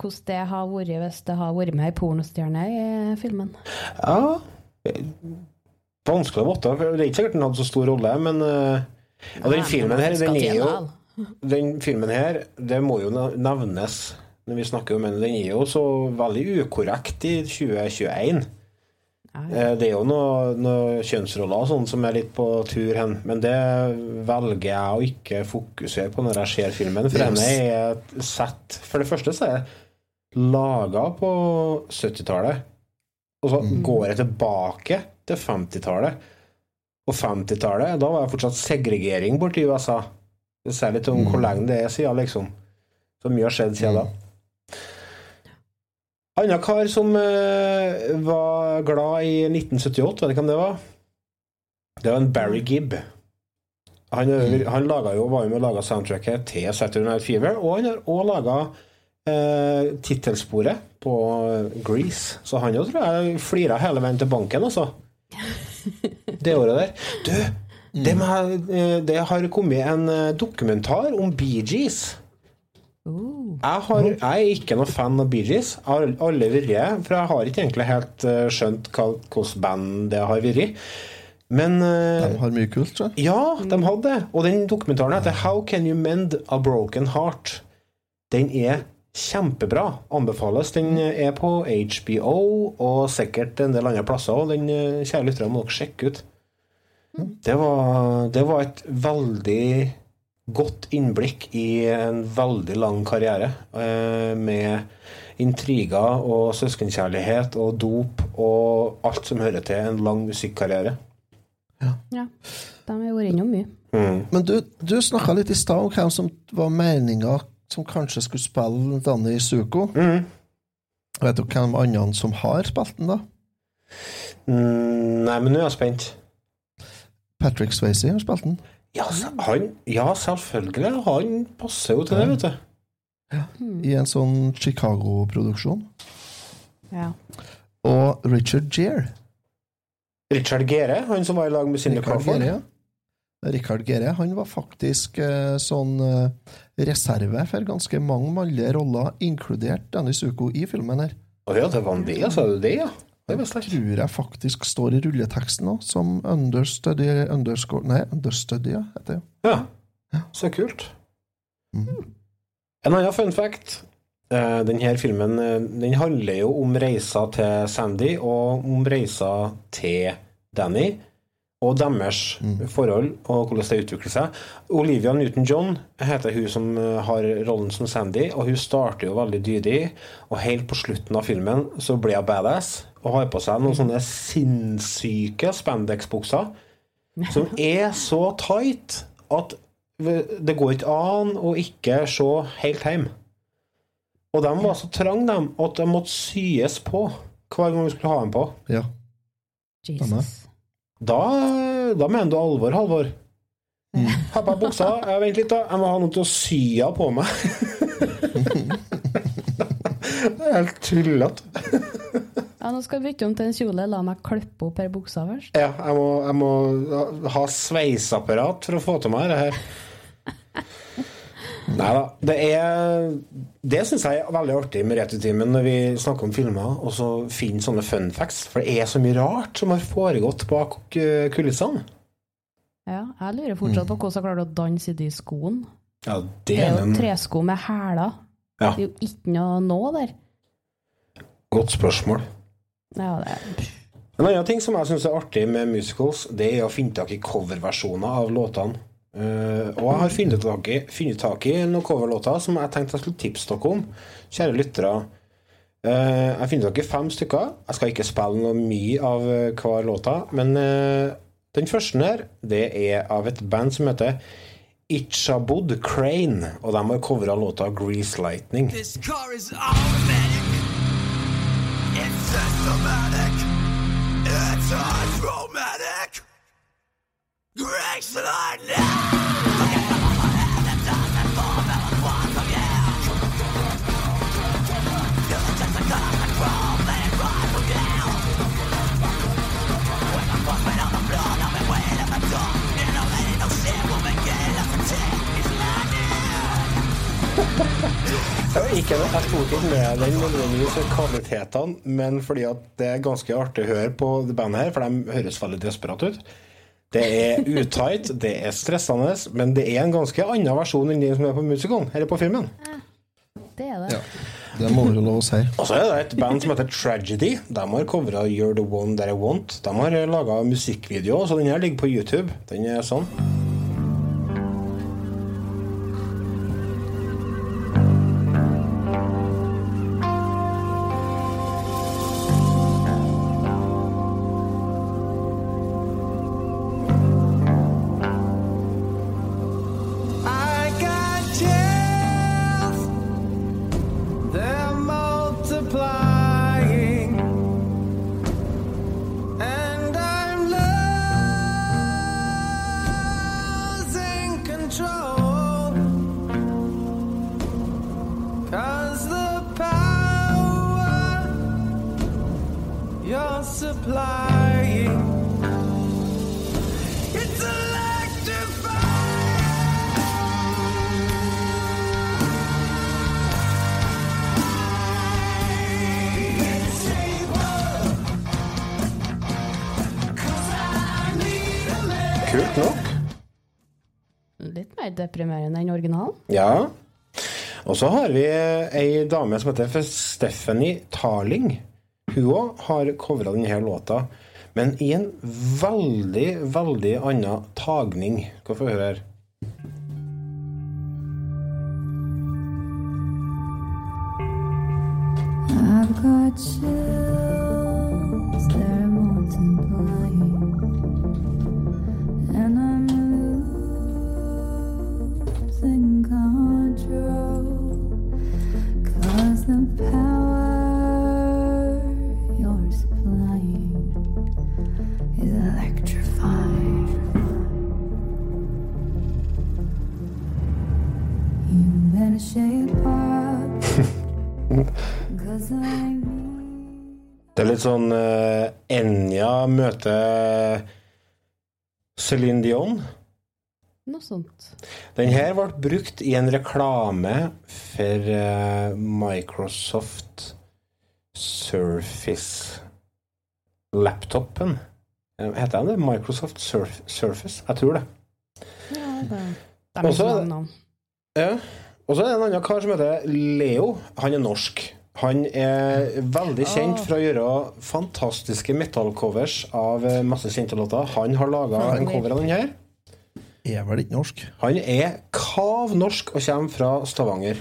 Hvordan det har vært hvis det har vært med ei pornostjerne i filmen. Ja Vanskelig å vite. Det er ikke sikkert den hadde så stor rolle, men ja, den filmen her, den er jo Den filmen her, det må jo nevnes når vi snakker om den. Den er jo så veldig ukorrekt i 2021. Eh, Det er jo noen noe kjønnsroller sånn som er litt på tur hen, men det velger jeg å ikke fokusere på når jeg ser filmen, for Yes. er sett For det første så er det laga på 70-tallet, og så går jeg tilbake til 50-tallet. Og 50-tallet, da var det fortsatt segregering borti USA. Litt om hvor lenge det er siden, liksom. Så mye har skjedd siden da. Annen kar som eh, var glad i 1978, vet du hvem det var? Det var en Barry Gibb. Han, han laga jo, var jo med og laga soundtracket til Saturday Night Fever, og han har òg laga eh, tittelsporet på Grease. Så han jo tror jeg flira hele veien til banken, altså. Det året der. Du, det, med, eh, det har kommet en eh, dokumentar om Bee Gees. Jeg, har, jeg er ikke noen fan av Bee Gees. Jeg har aldri vært det, for jeg har ikke egentlig helt eh, skjønt hvilket band det har vært. Men eh, De har mye kult, så. ja, de hadde det. Og den dokumentaren heter How Can You Mend a Broken Heart. Den er kjempebra. Anbefales. Den er på HBO og sikkert en del andre plasser òg. Den eh, kjære lyttere må dere sjekke ut. Det var, det var et veldig godt innblikk i en veldig lang karriere. eh, med intriger og søskenkjærlighet og dop og alt som hører til en lang musikkarriere. Ja. De har vært innom mye. Men du, du snakka litt i stad om hvem som var meninga som kanskje skulle spille Danny Suko. Vet du hvem andre som har spilt den, da? Mm, nei, men nå er jeg spent. Patrick Swayze har spilt den. Ja, han, ja, selvfølgelig. Han passer jo til det, vet du. I en sånn Chicago-produksjon. Ja. Og Richard Gere. Richard Gere, han som var i lag med Cindy Crawford. Ja. Richard Gere han var faktisk eh, sånn eh, reserve for ganske mange mannlige roller, inkludert Dennis Uko i filmen her. Å ja, det var han det, du det, ja? Det. Tror jeg faktisk står i rulleteksten òg, som understudy underscore, Nei, understudy, ja, heter det. Ja. Så kult. En annen fun fact. Eh, Denne filmen eh, den handler jo om reisa til Sandy og om reisa til Danny. Og deres forhold og hvordan det utvikler seg. Olivia Newton-John heter hun som eh, har rollen som Sandy, og hun starter jo veldig dydig. Og helt på slutten av filmen så blir hun badass og har på seg noen sånne sinnssyke spandex-bukser som er så tight at det går ikke an å ikke se helt hjem. Og de var så trange, dem, at de måtte syes på hver gang vi skulle ha dem på. Ja. Jesus. Da, da mener du alvor, Halvor. Ha på buksa. Jeg Vent litt, da. Jeg må ha noe til å sy av på meg. det er helt tullete. Ja, nå skal jeg bytte om til en kjole. La meg klippe opp her buksa først. Ja, jeg må, jeg må ha sveiseapparat for å få til meg det her. Nei da. Det er Det syns jeg er veldig artig med Returtimen når vi snakker om filmer og så finner sånne fun facts. For det er så mye rart som har foregått bak eh, kulissene. Ja, jeg lurer fortsatt på hvordan jeg klarer å danse i de skoene. Ja, Det det er jo en tresko med hæler. Ja. Det er jo ikke noe nå der. godt spørsmål. Ja, det er... En annen ting som jeg syns er artig med musicals, det er å finne tak i coverversjoner av låtene. Eh, og jeg har funnet tak, i, funnet tak i noen coverlåter som jeg tenkte jeg skulle tipse dere om. Kjære lyttere. Uh, jeg har funnet tak i fem stykker. Jeg skal ikke spille noe mye av eh, hver låta, men uh, den første her, det er av et band som heter Itchabod Crane, og de har covra låta Grease Lightning. This car is automatic. It's systematic. Ikke, jeg tok ikke med den nødvendigvis kvalitetene, men fordi at det er ganske artig å høre på det bandet her, for de høres veldig desperate ut. Det er utight, det er stressende, men det er en ganske annen versjon enn den som er på musikalen, eller på filmen. Det er det. Det må være lov å si. Og så er det et band som heter Tragedy. De har covra You're the One That I Want. De har laga musikkvideo, så den her ligger på YouTube. Den er sånn. Så har vi ei dame som heter Stephanie Tarling. Hun òg har covra denne låta, men i en veldig, veldig annen tagning. Skal vi få høre her. I've got chills, Det er litt sånn uh, Enja møter Céline Dion. Noe sånt. Den her ble brukt i en reklame for uh, Microsoft Surface-laptopen. Eh, Heter den det? Microsoft Surf Surface? Jeg tror det. Ja, det Og er så det- navn. Ja. Og så er det en annen kar som heter Leo. Han er norsk. Han er veldig kjent for å gjøre fantastiske metallcovers av eh, masse kjente låter. Han har laga en cover av den her. Er vel ikke norsk? Han er kav norsk og kommer fra Stavanger.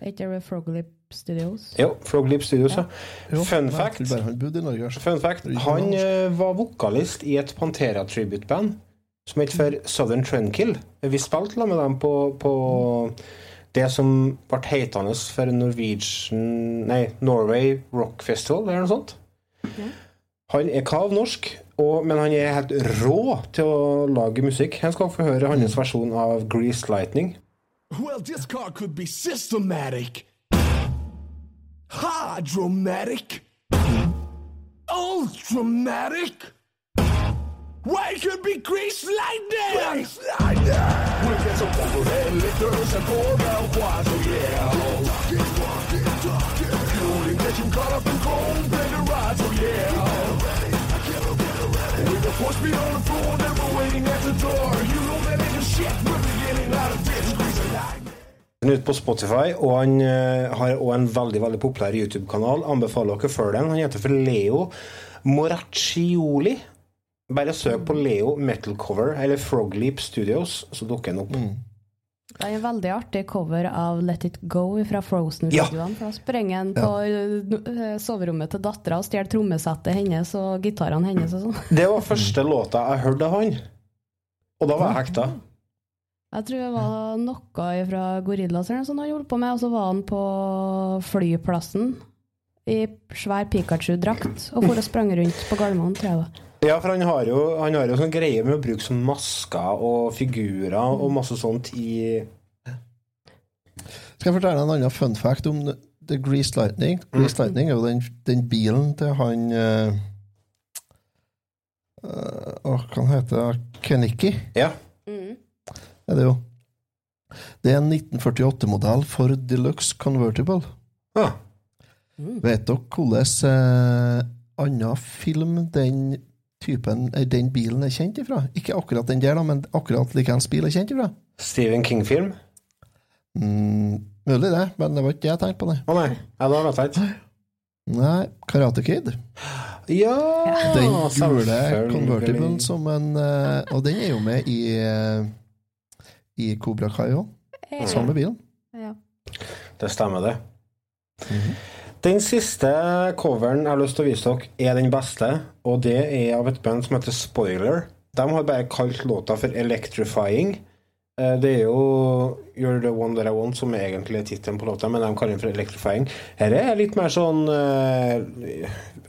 Er ikke det Froglip Studios? Jo, Froglip Studios, ja. Jo, Fun fact, altså. fun fact Han eh, var vokalist i et Pantera tribute-band som het for Southern Trendkill. Vi spilte sammen med dem på, på det som ble hetende for Norwegian Nei, Norway Rock Festival, eller noe sånt. Han er kav norsk, og, men han er helt rå til å lage musikk. Her skal få høre hans versjon av Grease Lightning. Well, this car could be systematic, hydromatic, ultramatic. Why it could be grease lightning? Grease lightning. We'll get some overhead lifters and four out quads, oh yeah. Talking, talking, talking. You only get you caught up in cold, play The force on the floor, never waiting at the door. You know that ain't a shit. We're beginning out of this ute på Spotify, og han eh, har også en veldig veldig populær YouTube-kanal. Anbefaler dere å følge den. Han heter for Leo Moraccioli. Bare søk på Leo Metal Cover eller Frogleap Studios, så dukker den opp. Det er en veldig artig cover av Let It Go fra Frozen-videoene. For Da sprenger han på ja. soverommet til dattera og stjeler trommesettet hennes og gitarene hennes og sånn. Det var første låta jeg hørte av han. Og da var jeg hekta. Jeg tror det var noe fra Gorillas eller noe sånt han holdt på med, og så var han på flyplassen i svær Pikachu-drakt og for og sprang rundt på Gardermoen, tror jeg det. Ja, for han har jo, han har jo sånn greie med å bruke sånn masker og figurer og masse sånt i Skal jeg fortelle en annen fun fact om The Grease Lightning? Grease Lightning er jo den, den bilen til han uh, Hva kan han? Kenicki? Ja. Er det jo. Det er en 1948-modell for Deluxe Convertible. Ah. Vet dere hvordan eh, annen film den typen, eh, den bilen er kjent ifra? Ikke akkurat den der, da, men akkurat likeens bil er kjent ifra? Stephen King-film? Mm, mulig det, men det var ikke det jeg tenkte på. det. Å nei, ja, da vet jeg ikke. Nei, Karate Kid. Ja, Den gule convertiblen som en eh, Og den er jo med i eh, i Cobra Kai òg. Ja. Samme bilen. Ja. Det stemmer, det. Den siste coveren jeg har lyst til å vise dere, er den beste, og det er av et band som heter Spoiler. De har bare kalt låta for Electrifying. Eh, Det er jo You're the One That I Want som er egentlig tittelen på låta, men de kaller den for Electrifying. Her er litt mer sånn uh,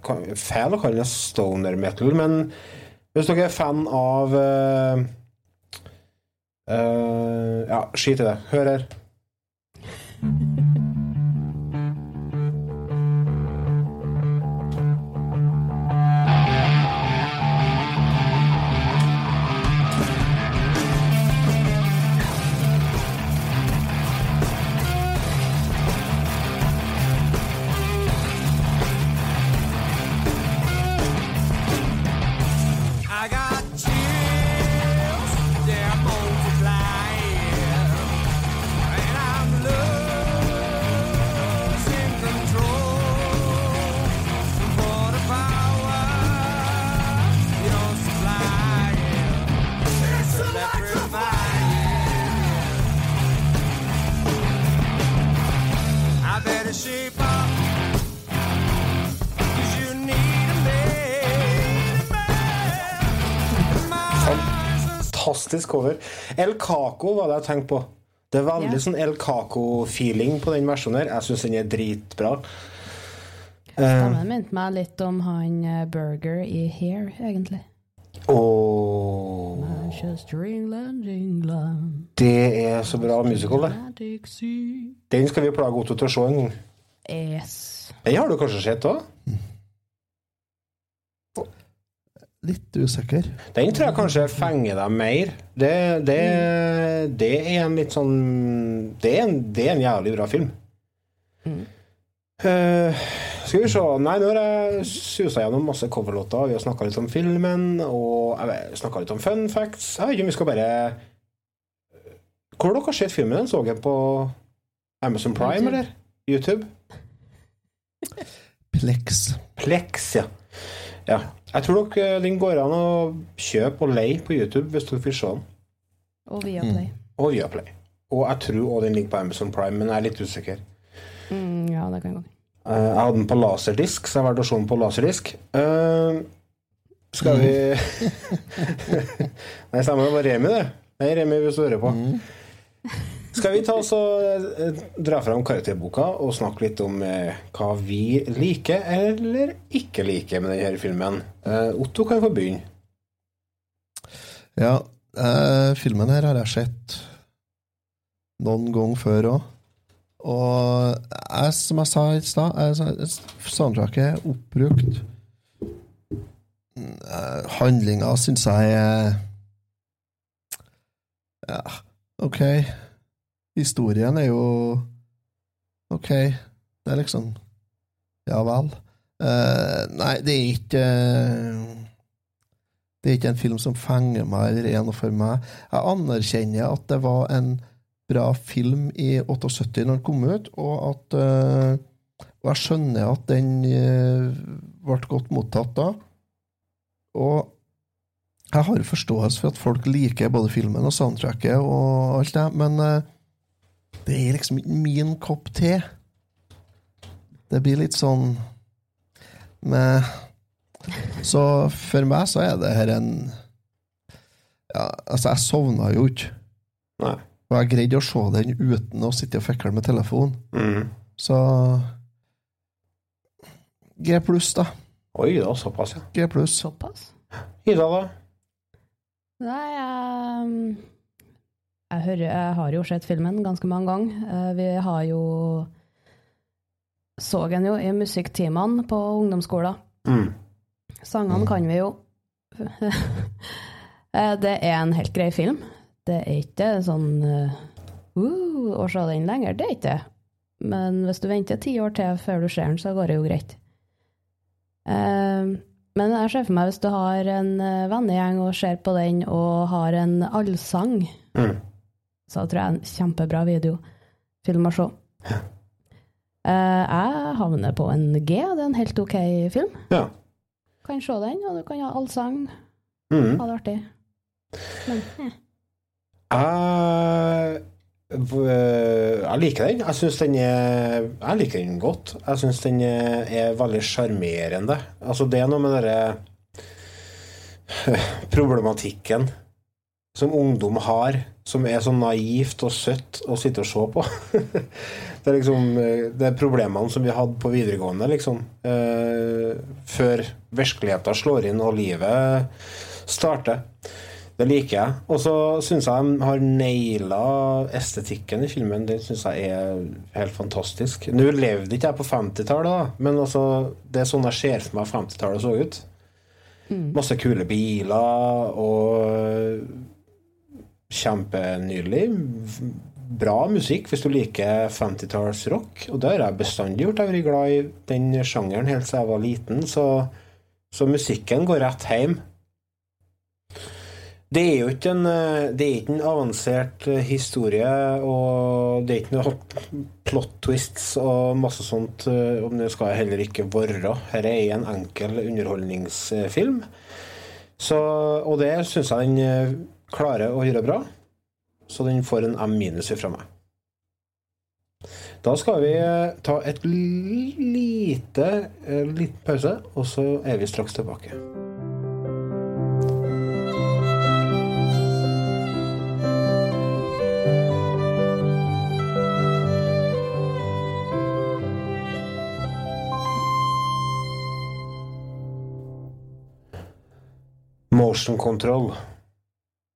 Fan Feil å kalle det stoner metal, men hvis dere er fan av uh, uh, Ja, skit i det. Hør her. El Caco var det jeg tenkte på. Det er veldig Ja. sånn El Caco-feeling på den versjonen her. Jeg syns den er dritbra. Eh, Stemmen minte meg litt om han eh, Burger i Hair, egentlig. Oh. England, England det er så bra musical, det. Den skal vi plage Otto til å se en gang. Yes. Den har du kanskje sett òg? Litt usikker. Den tror jeg kanskje fenger deg mer. Det, det, det er en litt sånn Det er en, det er en jævlig bra film. Eh, skal vi se Nei, nå har jeg susa gjennom masse coverlåter. Vi har snakka litt om filmen, og jeg snakka litt om fun facts. Jeg vet ikke om vi skal bare Hvor har dere sett filmen? Den Så jeg på Amazon Prime, YouTube. eller? YouTube? Plex. Plex, ja. Ja. Jeg tror nok den går an å kjøpe og leie på YouTube hvis dere vil se den. Og Viaplay. Og Viaplay. Og jeg tror også den ligger på Amazon Prime, men jeg er litt usikker. Mm, ja, det kan gå. Eh, jeg hadde den på laserdisk, så jeg valgte å se den på laserdisk. Uh, skal vi Nei, stemmer, det var Remi, det. Nei, Remi, hvis du hører på. Skal vi ta oss og eh, dra fram karakterboka og snakke litt om eh, hva vi liker eller ikke liker med denne filmen? Eh, Otto kan få begynne. Ja, eh, filmen her har jeg sett noen ganger før òg. Og jeg, som jeg sa i stad, soundtracket er oppbrukt. Eh, Handlinga syns jeg er Ja, OK. Historien er jo OK. Det er liksom Ja vel. Uh, nei, det er ikke uh, Det er ikke en film som fenger meg eller er noe for meg. Jeg anerkjenner at det var en bra film i 78 når den kom ut, og at uh, Og jeg skjønner at den eh, ble godt mottatt da. Og jeg har forståelse for at folk liker både filmen og soundtracket og alt det, men det er liksom ikke min kopp te. Det blir litt sånn med Så for meg så er det her en ja, Altså, jeg sovna jo ikke. Nei. Og jeg greide å se den uten å sitte og fikle med telefonen. Mm. Så G pluss, da. Oi da, såpass, ja. G pluss. Såpass? Ida, da? Nei, jeg, jeg, hører, jeg har jo sett filmen ganske mange ganger. Eh, Vi har jo Så den jo i musikktimene på ungdomsskolen. Mm. Sangene kan vi jo. Eh, Det er en helt grei film. Det er ikke sånn uh, uh, å se den lenger. Det er ikke det. Men hvis du venter ti år til før du ser den, så går det jo greit. Eh, men jeg ser for meg hvis du har en eh, vennegjeng og ser på den og har en allsang, Mm. Så tror jeg er en kjempebra videofilm å se. Eh, jeg havner på en G. Det er en helt OK film. Ja. Kan se den, og du kan ha allsang. Mm. Ha det artig. Men eh. Jeg, jeg liker den. Jeg syns den er Jeg liker den godt. Jeg syns den er, er veldig sjarmerende. Altså, det er noe med derre problematikken som ungdom har, som er så naivt og søtt å sitte og se på. det er liksom eh, Det er problemene som vi hadde på videregående, liksom. Eh, før virkeligheten slår inn og livet starter. Det liker jeg. Og så syns jeg de har naila estetikken i filmen. Det syns jeg er helt fantastisk. Nå levde ikke jeg på 50-tallet, da, men altså, det er sånn jeg ser for meg 50-tallet så ut. Masse kule biler og kjempenydelig. Bra musikk hvis du liker 50-tallsrock, og det har jeg bestandig gjort. Jeg har vært glad i den sjangeren helt siden jeg var liten, så, så musikken går rett hjem. Det er jo ikke en, det er ikke en avansert historie, og det er ikke noe plot twists og masse sånt, Og det skal heller ikke være. Her er en enkel underholdningsfilm. Så, og det syns jeg den klarer å gjøre bra. Så den får en M minus fra meg. Da skal vi eh, ta et lite, eh, liten pause, og så er vi straks tilbake. Motion control.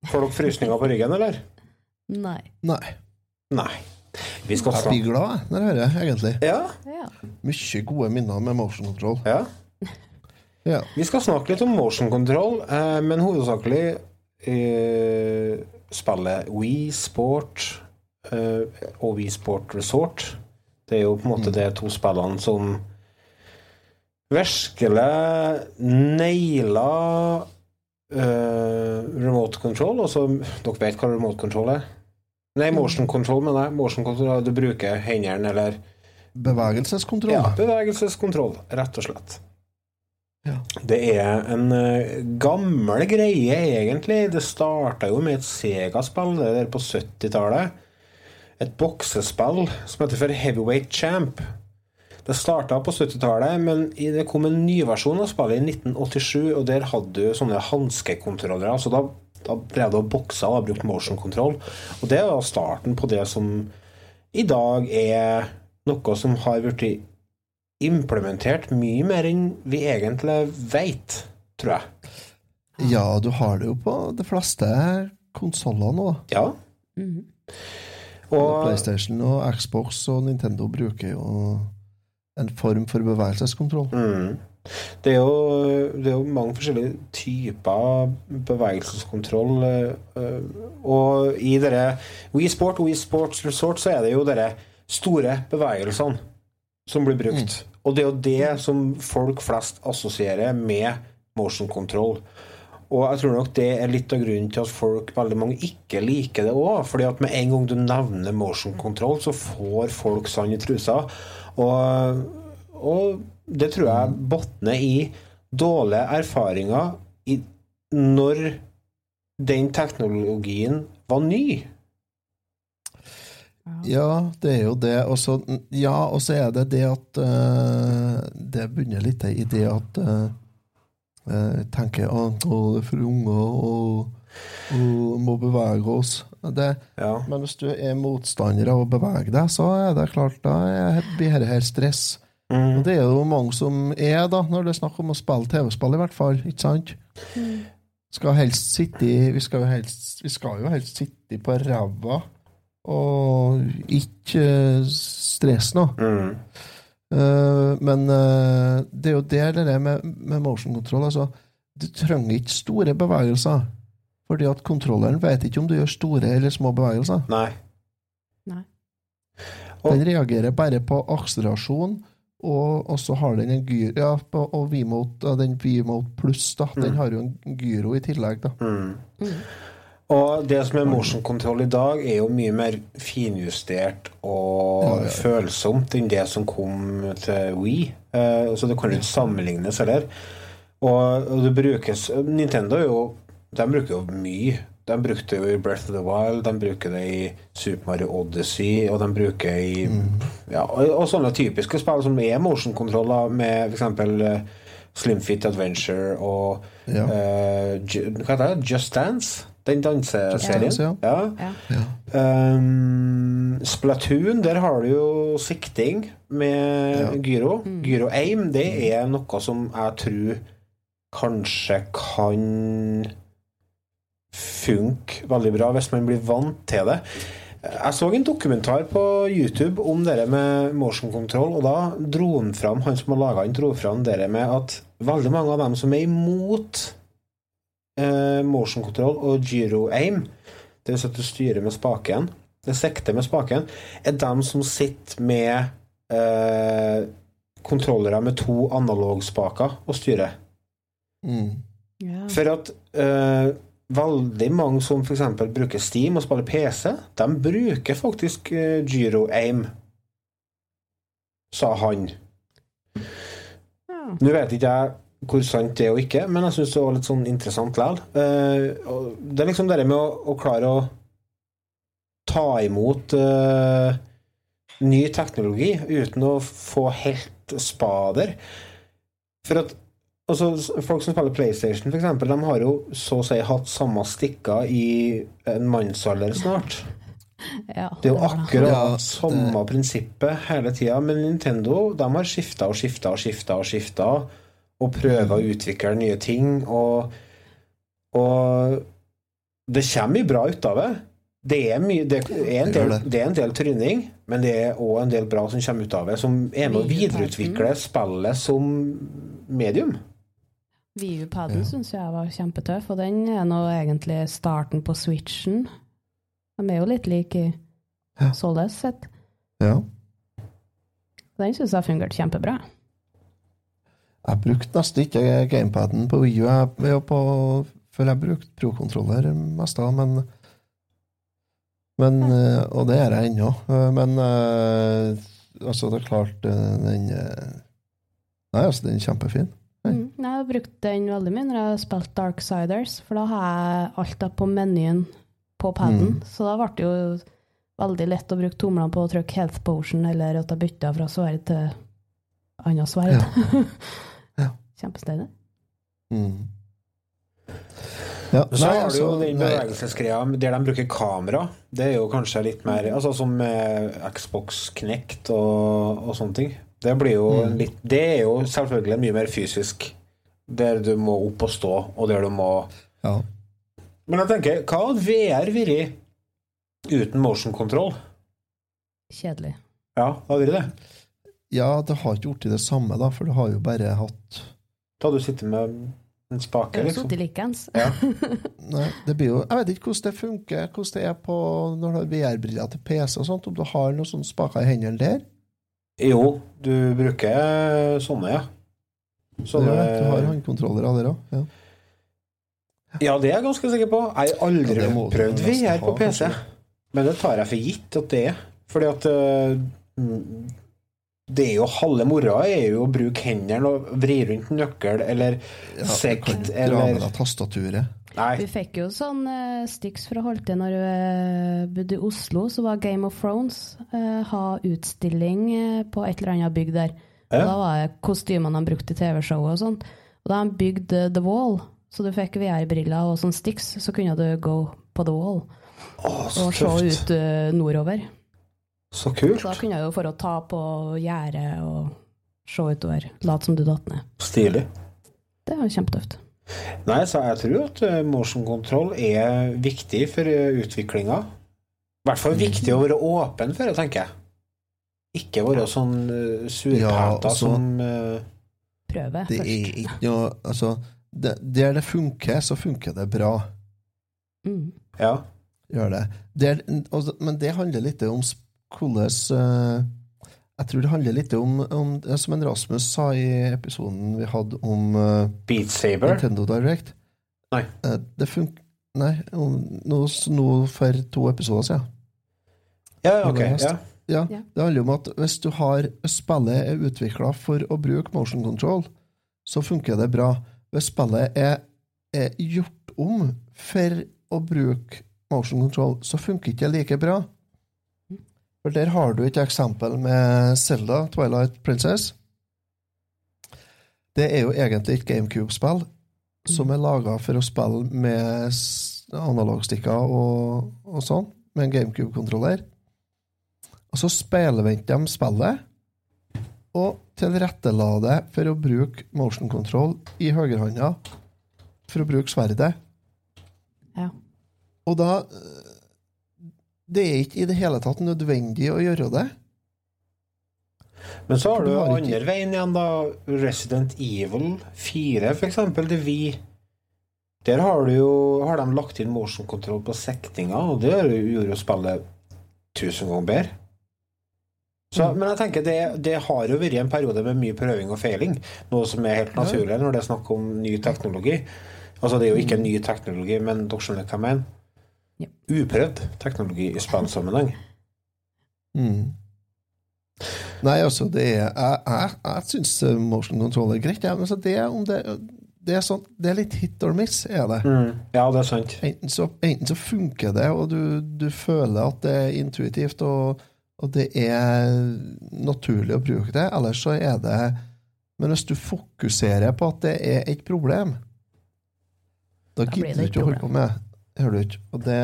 Får dere frysninger på ryggen, eller? Nei. Nei. Nei. Vi skal Jeg blir glad når jeg hører det, egentlig. Ja. Ja. Mye gode minner med motion control. Ja. Ja. Vi skal snakke litt om motion control, eh, men hovedsakelig eh, spillet Wii Sport eh, og Wii Sport Resort. Det er jo på en måte de to spillene som virkelig naila eh, remote control. Altså, dere vet hva remote control er? Nei, motion control, mener jeg. Motion control er du bruker hendene eller Bevegelseskontroll. ja, bevegelseskontroll, rett og slett. Det er en uh, gammel greie, egentlig. Det starta jo med et Sega-spill det der på 70-tallet. Et boksespill som heter for Heavyweight Champ. Det starta på 70-tallet, men det kom en ny versjon av spillet i 1987, og der hadde du sånne hanskekontrollere. Så da, da drev du og boksa og brukte motion control. Og det var starten på det som i dag er noe som har blitt implementert mye mer enn vi egentlig veit, tror jeg. Ja, du har det jo på de fleste konsoller nå. Ja. Og PlayStation og Xbox og Nintendo bruker jo en form for bevegelseskontroll. Mm. Det, er jo, det er jo mange forskjellige typer bevegelseskontroll. eh, Og i dere WeSport Sport og Wii Sports Resort så er det jo dere store bevegelsene som blir brukt. Og det er jo det som folk flest assosierer med motion control. Og jeg tror nok det er litt av grunnen til at folk, veldig mange ikke liker det òg. fordi at med en gang du nevner motion control, så får folk sand i trusa. Og, og det tror jeg botner i dårlige erfaringer i, når den teknologien var ny. Ja, det er jo det. Og så ja, og så er det det at uh, Det bunner litt i det at uh, tenker å, å, det er for unger og, og må bevege oss. Det, Men hvis du er motstander av å bevege deg, så er det klart da blir dette her stress. Og det er jo mange som er, da, når det er snakk om å spille TV-spill, i hvert fall. Ikke sant? Skal helst sitte i Vi skal jo helst, vi skal jo helst sitte på ræva og ikke stresse noe. Eh, men uh, det er jo der det er med, med motion control. Altså, du trenger ikke store bevegelser. Fordi at kontrolleren vet ikke om du gjør store eller små bevegelser. Nei. Nei. Den reagerer bare på akselerasjon, og, og så har den en gyro Ja, på- og Vmote, ja, den Vmote pluss, da. Den har jo en gyro i tillegg, da. Og det som er motion control i dag, er jo mye mer finjustert og Ja, ja, ja. følsomt enn det som kom til Wii. Uh, så det kan jo ikke sammenlignes heller. Og, og det brukes Nintendo er jo De bruker jo mye. De brukte jo i Breath of the Wild, de bruker det i Super Mario Odyssey, og de bruker i ja, og, og sånne typiske spill som er motion-kontroller, med f.eks. Slimfit Adventure og Ja. uh, Hva heter det? Just Dance? Den danseserien? Ja. Ja. Ja. Um, Splatoon, der har du jo sikting med gyro. Gyro aim, det er noe som jeg tror kanskje kan funke veldig bra hvis man blir vant til det. Jeg så en dokumentar på YouTube om det med motion control, og da dro han fram, han som har laga den, dro fram det med at veldig mange av dem som er imot eh, motion control og gyro aim, det vil si at du styrer med spaken, det sikter med spaken, er dem som sitter med eh, kontrollere med to analogspaker og styrer. Mm. Yeah. For at eh, veldig mange som f.eks. bruker Steam og spiller PC, de bruker faktisk eh, gyro aim, sa han. Ja. Nå vet ikke jeg hvor sant det er og ikke, men jeg syns det var litt sånn interessant likevel. Eh, det er liksom det med å, å klare å ta imot uh, ny teknologi uten å få helt spader. For at altså, folk som spiller PlayStation, for eksempel, de har jo så å si hatt samme stikker i en mannsalder snart. Ja, Det er jo akkurat Ja, det- samme prinsippet hele tida, men Nintendo de har skifta og skifta og skifta og skifta og prøver å utvikle nye ting, og, og det kommer mye bra ut av det. Det er, mye, det, er en del, det. det er en del tryning, men det er òg en del bra som kommer ut av det, som er med å videreutvikle spillet som medium. VU-paden Ja. syns jeg var kjempetøff, og den er nå egentlig starten på switchen. De er jo litt like Ja. således sett. Ja. Den syns jeg fungerte kjempebra. Jeg brukte nesten ikke gamepaden på Wii U, jeg, jeg på, for jeg brukte pro-kontroller mest av, men men, eh, Og det gjør jeg ennå. Eh, Men eh, altså, det er klart den Nei, altså, den er kjempefin. Jeg har brukt den veldig mye når jeg har spilt Darksiders, for da har jeg alt på menyen på paden. Mm. Så da ble det jo veldig lett å bruke tomlene på å trykke health potion, eller at jeg bytta fra sverd til annet sverd. Ja. Kjempesteilig. Mm. Ja, så nei, har du jo altså, den bevegelsesgreia der de bruker kamera. Det er jo kanskje litt mer Altså som Xbox Knect og, og sånne ting. Det blir jo Mm. litt Det er jo selvfølgelig mye mer fysisk. Der du må opp og stå, og der du må ja. Men jeg tenker, hva hadde VR vært uten motion control? Kjedelig. Ja, det hadde vært det. ja, det har ikke blitt det samme, da, for du har jo bare hatt Da hadde du sittet med en spake, liksom. sittet likeens. Ja. Nei, det blir jo Jeg vet ikke hvordan det funker, hvordan det er på når du har VR-briller til PC og sånt, om du har noen sånne spaker i hendene der. Jo, du bruker sånne, ja. Sånne Ja, du har håndkontroller av dere òg. Ja. Ja, det er jeg ganske sikker på. Jeg har aldri Ja, det du prøvd VR på PC. Men det tar jeg for gitt at det er. Fordi at eh, mm, Det er jo halve moroa er jo å bruke hendene og vri rundt nøkkel eller Ja, du sekt kan dra med eller deg tastaturet. Nei. Vi fikk jo sånn uh, Stix for å holde til når vi uh, bodde i Oslo, så var Game of Thrones uh, ha utstilling uh, på et eller annet bygg der. Og Da var det kostymene han brukte i TV-showet og sånn. Og da han bygde eh, The Wall, så du fikk VR-briller og sånn sticks, så kunne du gå på The Wall Å, så og se tøft. ut uh, nordover. Så Så da kunne jeg jo for å ta på gjerdet og se utover. Lat som du datt ned. Stilig. Det var kjempetøft. Nei, så jeg tror at eh, motion control er viktig for utviklinga. I hvert fall viktig å være åpen for det, tenker jeg. Ikke være sånn uh, surpæta Ja, altså- som uh, Prøve Det er ikke noe Altså, det, der det funker, så funker det bra. Mm. Ja. Gjør det. Der, altså, men det handler litt om hvordan eh, Jeg tror det handler litt om, om det Som en Rasmus sa i episoden vi hadde om uh, Beat Saber. Nintendo Direct. Nei. Uh, det fun... Nei, nå, nå for to episoder siden. Ja, ok. Ja. Ja, Ja. Det handler om at hvis du har spillet er utvikla for å bruke motion control, så funker det bra. Hvis spillet er, er gjort om for å bruke motion control, så funker ikke det like bra. For der har du et eksempel med Zelda, Twilight Princess. Det er jo egentlig et GameCube-spill som er laga for å spille med analogstikker og, og sånn, med en GameCube-kontroller. Og så speilvendte de spillet og tilrettela det for å bruke motion control i høyrehånda for å bruke sverdet. Ja. Og da Det er ikke i det hele tatt nødvendig å gjøre det. Men så har du har ikke- andre veien igjen, da. Resident Evil 4, for eksempel. Det vi Der har, du jo, har de lagt inn motion control på sektinga, og det gjorde jo spillet tusen ganger bedre. Så, Men jeg tenker det, det har jo vært en periode med mye prøving og feiling, noe som er helt naturlig når det er snakk om ny teknologi. Altså Det er jo ikke ny teknologi, men dere skjønner hva jeg mener. Uprøvd teknologi i spillsammenheng. Mm. Nei, altså, det er Jeg, jeg, jeg syns motion control er greit, ja, men så det, om det, det er sånn Det er litt hit or miss, er det. Ja, det er sant. Enten så, enten så funker det, og du, du føler at det er intuitivt, og, og det er naturlig å bruke det, Ellers så er det Men hvis du fokuserer på at det er et problem, da Da gidder du ikke å holde på med Hører du ikke? Og det,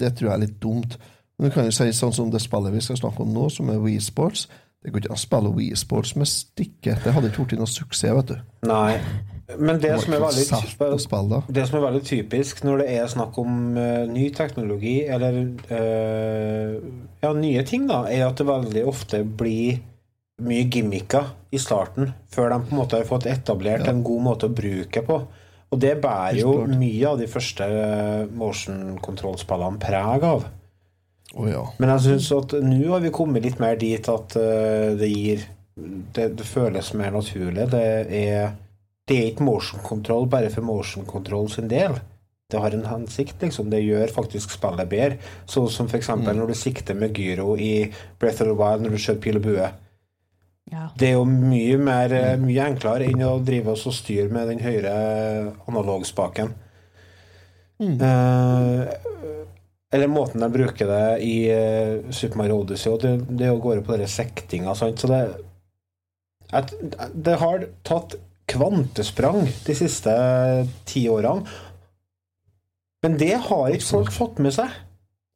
det tror jeg er litt dumt. Men du kan jo si sånn som det spillet vi skal snakke om nå, som er Wii Sports. Det går ikke an å spille Wii Sports med stikke. Det hadde ikke blitt noe suksess, vet du. Nei. Men det Det som, er veldig, spille det som er veldig typisk når det er snakk om uh, ny teknologi, eller uh, ja, nye ting, da, er at det veldig ofte blir mye gimmicker i starten, før de på en måte har fått etablert en god måte å bruke på. Og det bærer jo mye av de første eh, motion control-spillene preg av. Å ja. Men jeg syns at nå har vi kommet litt mer dit at eh, det gir det, det føles mer naturlig. Det er, det er ikke motion control bare for motion control sin del. Det har en hensikt, liksom. Det gjør faktisk spillet bedre. Sånn som for eksempel når du sikter med gyro i Breath of the Wild når du kjører pil og bue. Ja. Det er jo mye, mer, eh, mye enklere enn å drive oss og styre med den høyre analogspaken. Eh, eller måten de bruker det i uh, Super Mario Odyssey, og det, det går jo på denne sektinga. Så det at, Det har tatt kvantesprang de siste ti årene. Men det har ikke folk fått med seg.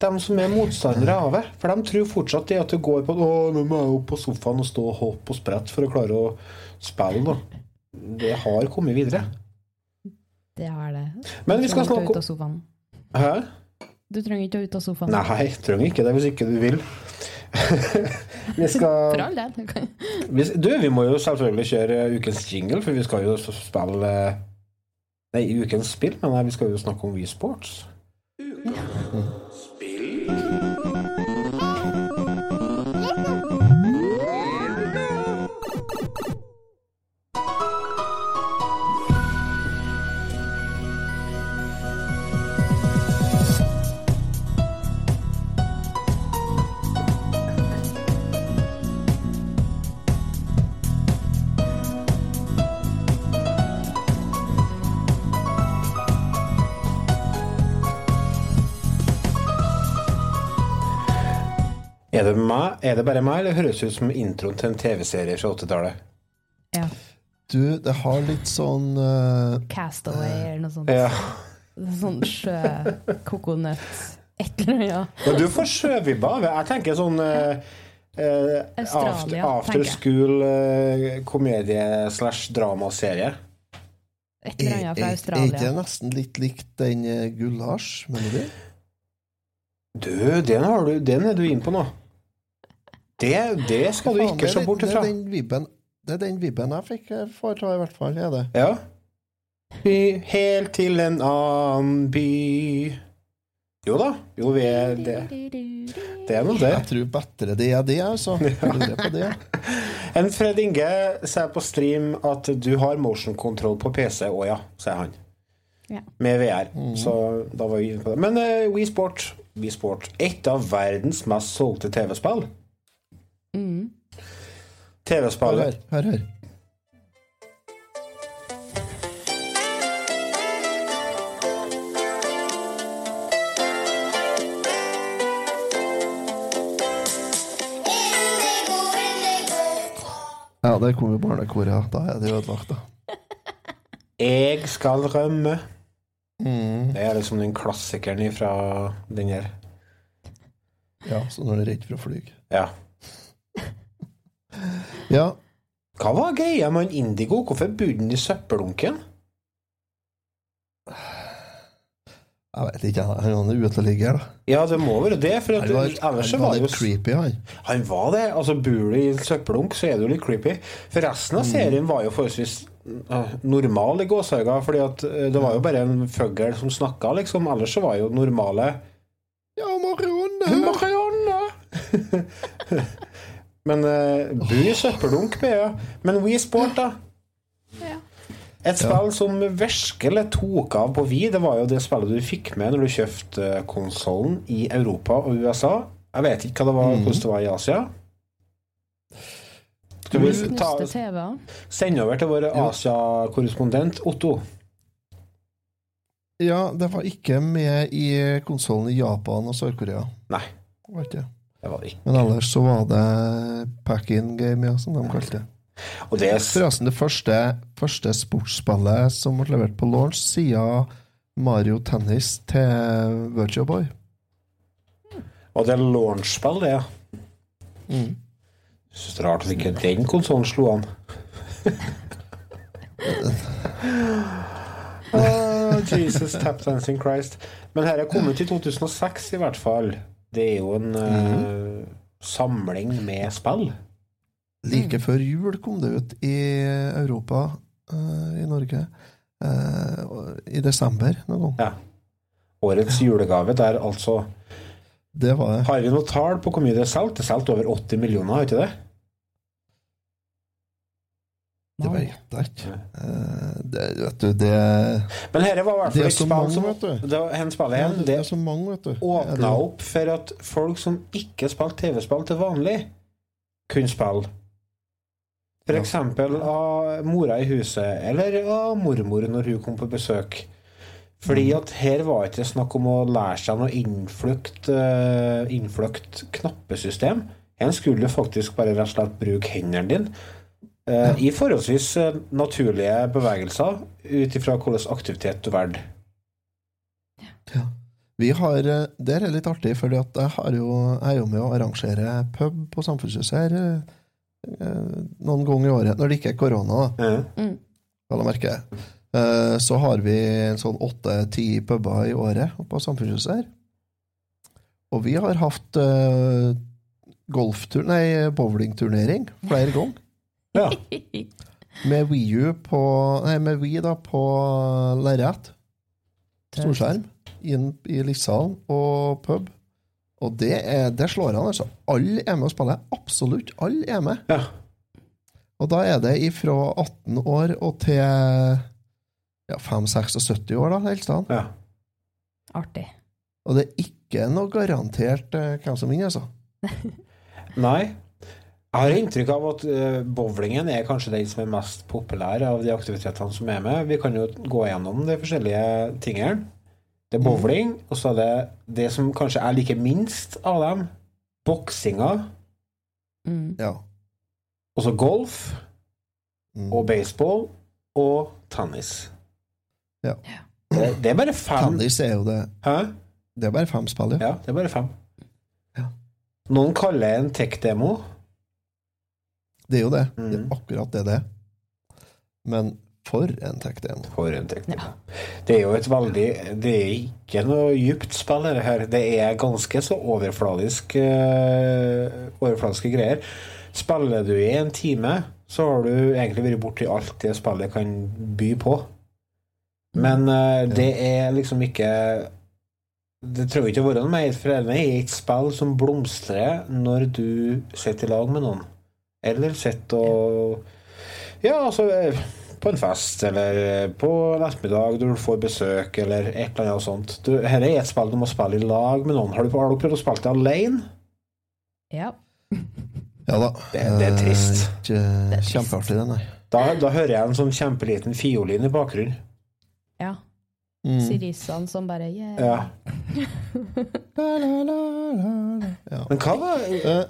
De som er motstandere av det. For de tror fortsatt det at det går på Å, nå må jeg opp på sofaen og stå og hoppe og sprette for å klare å spille, da. Det har kommet videre. Det har det. Men vi skal snakke om. Hæ? Du trenger ikke å ut av sofaen. Nei, trenger ikke det hvis ikke du vil. vi skal For all del. du vi, må jo selvfølgelig kjøre ukens jingle, for vi skal jo spille Nei, ukens spill, men vi skal jo snakke om Wii Sports. Det, meg, er det bare meg, eller høres ut som introen til en TV-serie fra 80-tallet? Ja. Du, det har litt sånn uh, Castaway eller noe sånt. Ja. Sånn sjøkokonøtt. et eller annet. Ja, du får sjøvibba. Jeg tenker sånn uh, Uh, after, after school uh, komedie slash dramaserie. Et eller annet fra Australia. Er ikke det nesten litt likt den Gullars, mener du? Du, den, har du, den er du inne på nå. Det, det skal du ikke se bort ifra. den vibben, det er den vibben jeg fikk eh, foreta, i hvert fall. Er det. Ja. By, helt til en annen by Jo da. Jo, vi er det. Det er nå det. Jeg tror bedre det er det, altså. Ja. det. En Fred Inge sier på stream at du har motion control på PC. Å ja, sier han. Ja. Med VR. Så da var vi inne på det. Men uh, WeSport, WeSport, Wii Sport Et av verdens mest solgte TV-spill. Mm. TV-spillet hør. hør, hør. Ja, der kom jo barnekoret. Da er det ødelagt, da. Jeg skal rømme. Mm. Det er liksom den klassikeren fra den her. Ja, så når du er redd for å fly. Ja. Ja, Hva var greia med han Indigo? Hvorfor bodde han i søppeldunken? jeg vet ikke, han er uteligger, da. Ja, det må være det, for Han var, ellers han var litt creepy, han. Han var det. altså Bor du i en søppeldunk, så er jo litt creepy. For resten av serien var jo forholdsvis eh, normal i gåsehøyga, fordi at eh, det var jo bare en fugl som snakka, liksom. Ellers så var jo normale Ja, Marianne! Marianne! Men uh, bu i søppeldunk, BØ. Men Wii Sport, da? Et spill som virkelig tok av på Wii, det var jo det spillet du fikk med når du kjøpte konsollen i Europa og USA. Jeg vet ikke hva det var, hvordan det var i Asia. Skal vi ta, sende over til vår Asia-korrespondent Otto? Ja, det var ikke med i konsollen i Japan og Sør-Korea. Nei, Det var ikke det. Men ellers så var det pack-in game, ja, som de kalte det. Og det er Forresten, det første, første sportsspillet som ble levert på launch siden Mario Tennis til Virtua Boy. Og det er launch-spill, det, ja. Mm. Syns det er rart at ikke den konsollen slo an. oh, Jesus, tap dancing Christ. Men her er kommet i 2006, i hvert fall. Det er jo en eh, samling med spill. Like før jul kom det ut i Europa, uh, i Norge, uh, i desember noen gang. Ja. Årets julegave der, altså. Det var det. Har vi noe tall på hvor mye det er solgt? Det er solgt over 80 millioner, har ikke det? Det vet jeg ikke. Eh, det, vet du, det Men dette var i hvert Det fall er et så spill mange, som det var, hen spillet igjen, det, det er så mange, vet du. Er åpna jo- opp for at folk som ikke spilte TV-spill til vanlig, kunne spille. For eksempel av mora i huset, eller av mormor når hun kom på besøk. Fordi Mm. at her var ikke snakk om å lære seg noe innflukt, innfløkt knappesystem. Her skulle du faktisk bare rett og slett bruke hendene dine eh, i forholdsvis eh, naturlige bevegelser ut ifra hvilken aktivitet du valgte. Vi har, eh, Det er litt artig, fordi jeg, har jo, jeg er jo med å arrangere pub på Samfunnshuset her noen ganger i året, når det ikke er korona. Ja. Mm. Merke. Eh, Så har vi sånn åtte-ti puber i året på Samfunnshuset her. Og vi har hatt golftur... Nei, bowlingturnering flere ganger. Ja. Med Wii U på Nei, med Wii da på lerret. Storskjerm. Inn i Lissalen og pub. Og det, er, det slår an, altså. Alle er med og spiller. Absolutt alle er med. Ja. Og da er det ifra 18 år og til ja, 5-76 år, da, helst. da. Ja. Artig. Og det er ikke noe garantert eh, hvem som vinner, altså. Nei. Jeg har inntrykk av at eh, bowlingen er kanskje den som er mest populær av de aktivitetene som er med. Vi kan jo gå gjennom de forskjellige tingene. Det er bowling, og så er det det som kanskje jeg liker minst av dem. Boksinga, Mm. Ja. og så golf Mm. og baseball og tennis. Ja. Det, det er bare fem Tennis er jo det Hæ? Det er bare fem spill, ja. Ja, det er bare fem. Ja. Noen kaller det en tech-demo. Det er jo det. Det Mm. er akkurat det det er. Men for en tech-demo. For en tech-demo. Det er jo et veldig Det er ikke noe djupt spill, dette her. Det er ganske så overfladisk eh, overfladiske greier. Spiller du i en time, så har du egentlig vært borti alt det spillet kan by på. Men eh, det er liksom ikke Det trenger ikke å være noe mer, for det er et spill som blomstrer når du sitter i lag med noen. Eller sitter og Ja, altså eh, på en fest, eller på en ettermiddag når du får besøk, eller et eller annet sånt. Du, her er et spill du må spille i lag med noen. Har du, har du prøvd å spille det alene? Ja. Ja da. Det, det er trist. Eh, Ikke kjempeartig, det, nei. Da, da hører jeg en sånn kjempeliten fiolin i bakgrunnen. ja. Mm. Sirisene som bare yeah. Ja. Ja. Men hva var Eh,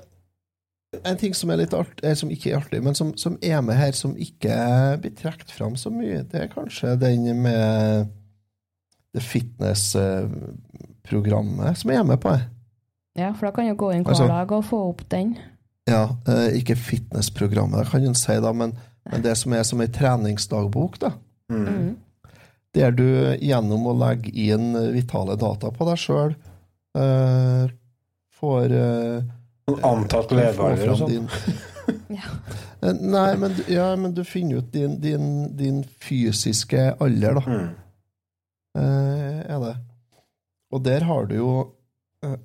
en ting som er litt art, eh, som ikke er artig, men som, som er med her, som ikke blir trukket fram så mye, det er kanskje den med det fitness-programmet som er med på ja, for da kan du gå inn hver Altså- dag og få opp den. Ja, eh, ikke fitness-programmet, det kan en si, da, men, men det som er som ei treningsdagbok, da. Mm. Der du gjennom å legge inn vitale data på deg sjøl får eh, Antatt levealder og sånn. din- Eh, Nei, men, du- ja, men du finner ut din, din, din fysiske alder, da. Mm. Eh, er det. Og der har du jo eh,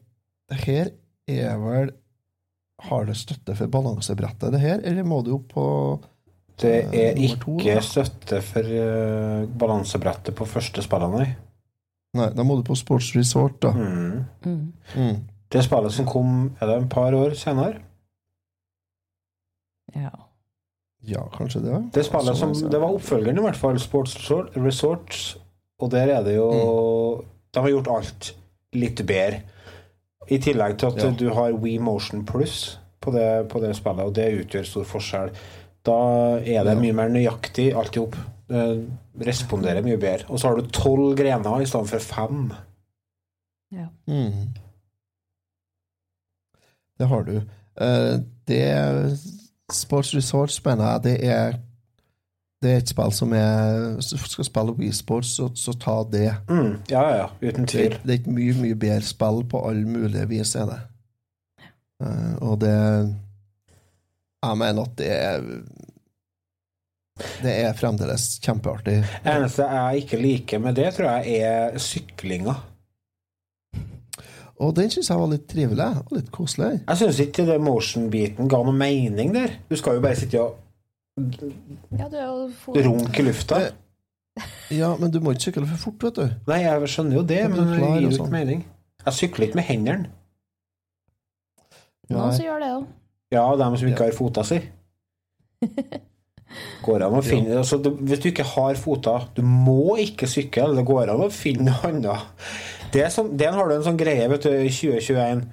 her er vel Har det støtte for balansebrettet, det her, eller må du opp på Det eh, er ikke to, støtte for uh, balansebrettet på første spillene, nei. Nei, da må du på Sports Resort, da. Mm. Mm. Det spillet som kom er det en par år senere. Ja. Ja, kanskje det. Det spillet som, det var oppfølgeren i hvert fall, Sports Resort- Resorts, og der er det jo Mm. De har gjort alt litt bedre. I tillegg til at Ja. du har We Motion Plus på det, på det spillet, og det utgjør stor forskjell. Da er det Ja. mye mer nøyaktig alt i hop. Responderer mye bedre. Og så har du tolv grener i stedet for fem. ja. Mm. Det har du. Eh, det Sports Resort, mener jeg, det er det er et spill som er Hvis du skal spille WeSports, Sports, så, så ta det. Mm. Ja, ja, ja, uten Det tvil. er, det er et mye, mye bedre spill på alle mulige vis, er det. Uh, og det Jeg mener at det er Det er fremdeles kjempeartig. eneste jeg ikke liker med det, tror jeg er syklinga. Og den syns jeg var litt trivelig og litt koselig. Jeg syns ikke det motion-biten ga noe mening der. Du skal jo bare sitte og ja, du er jo runke lufta. Ja, men du må ikke sykle for fort, vet du. Nei, jeg skjønner jo det, men det gir jo ikke mening. Jeg sykler ikke med hendene. Noen som gjør det òg. Ja, dem som ikke har fota si. Går an å finne altså, Hvis du ikke har fota Du må ikke sykle. Det går an å finne noe annet. Det sånn, Den har du en sånn greie vet du, i 2021.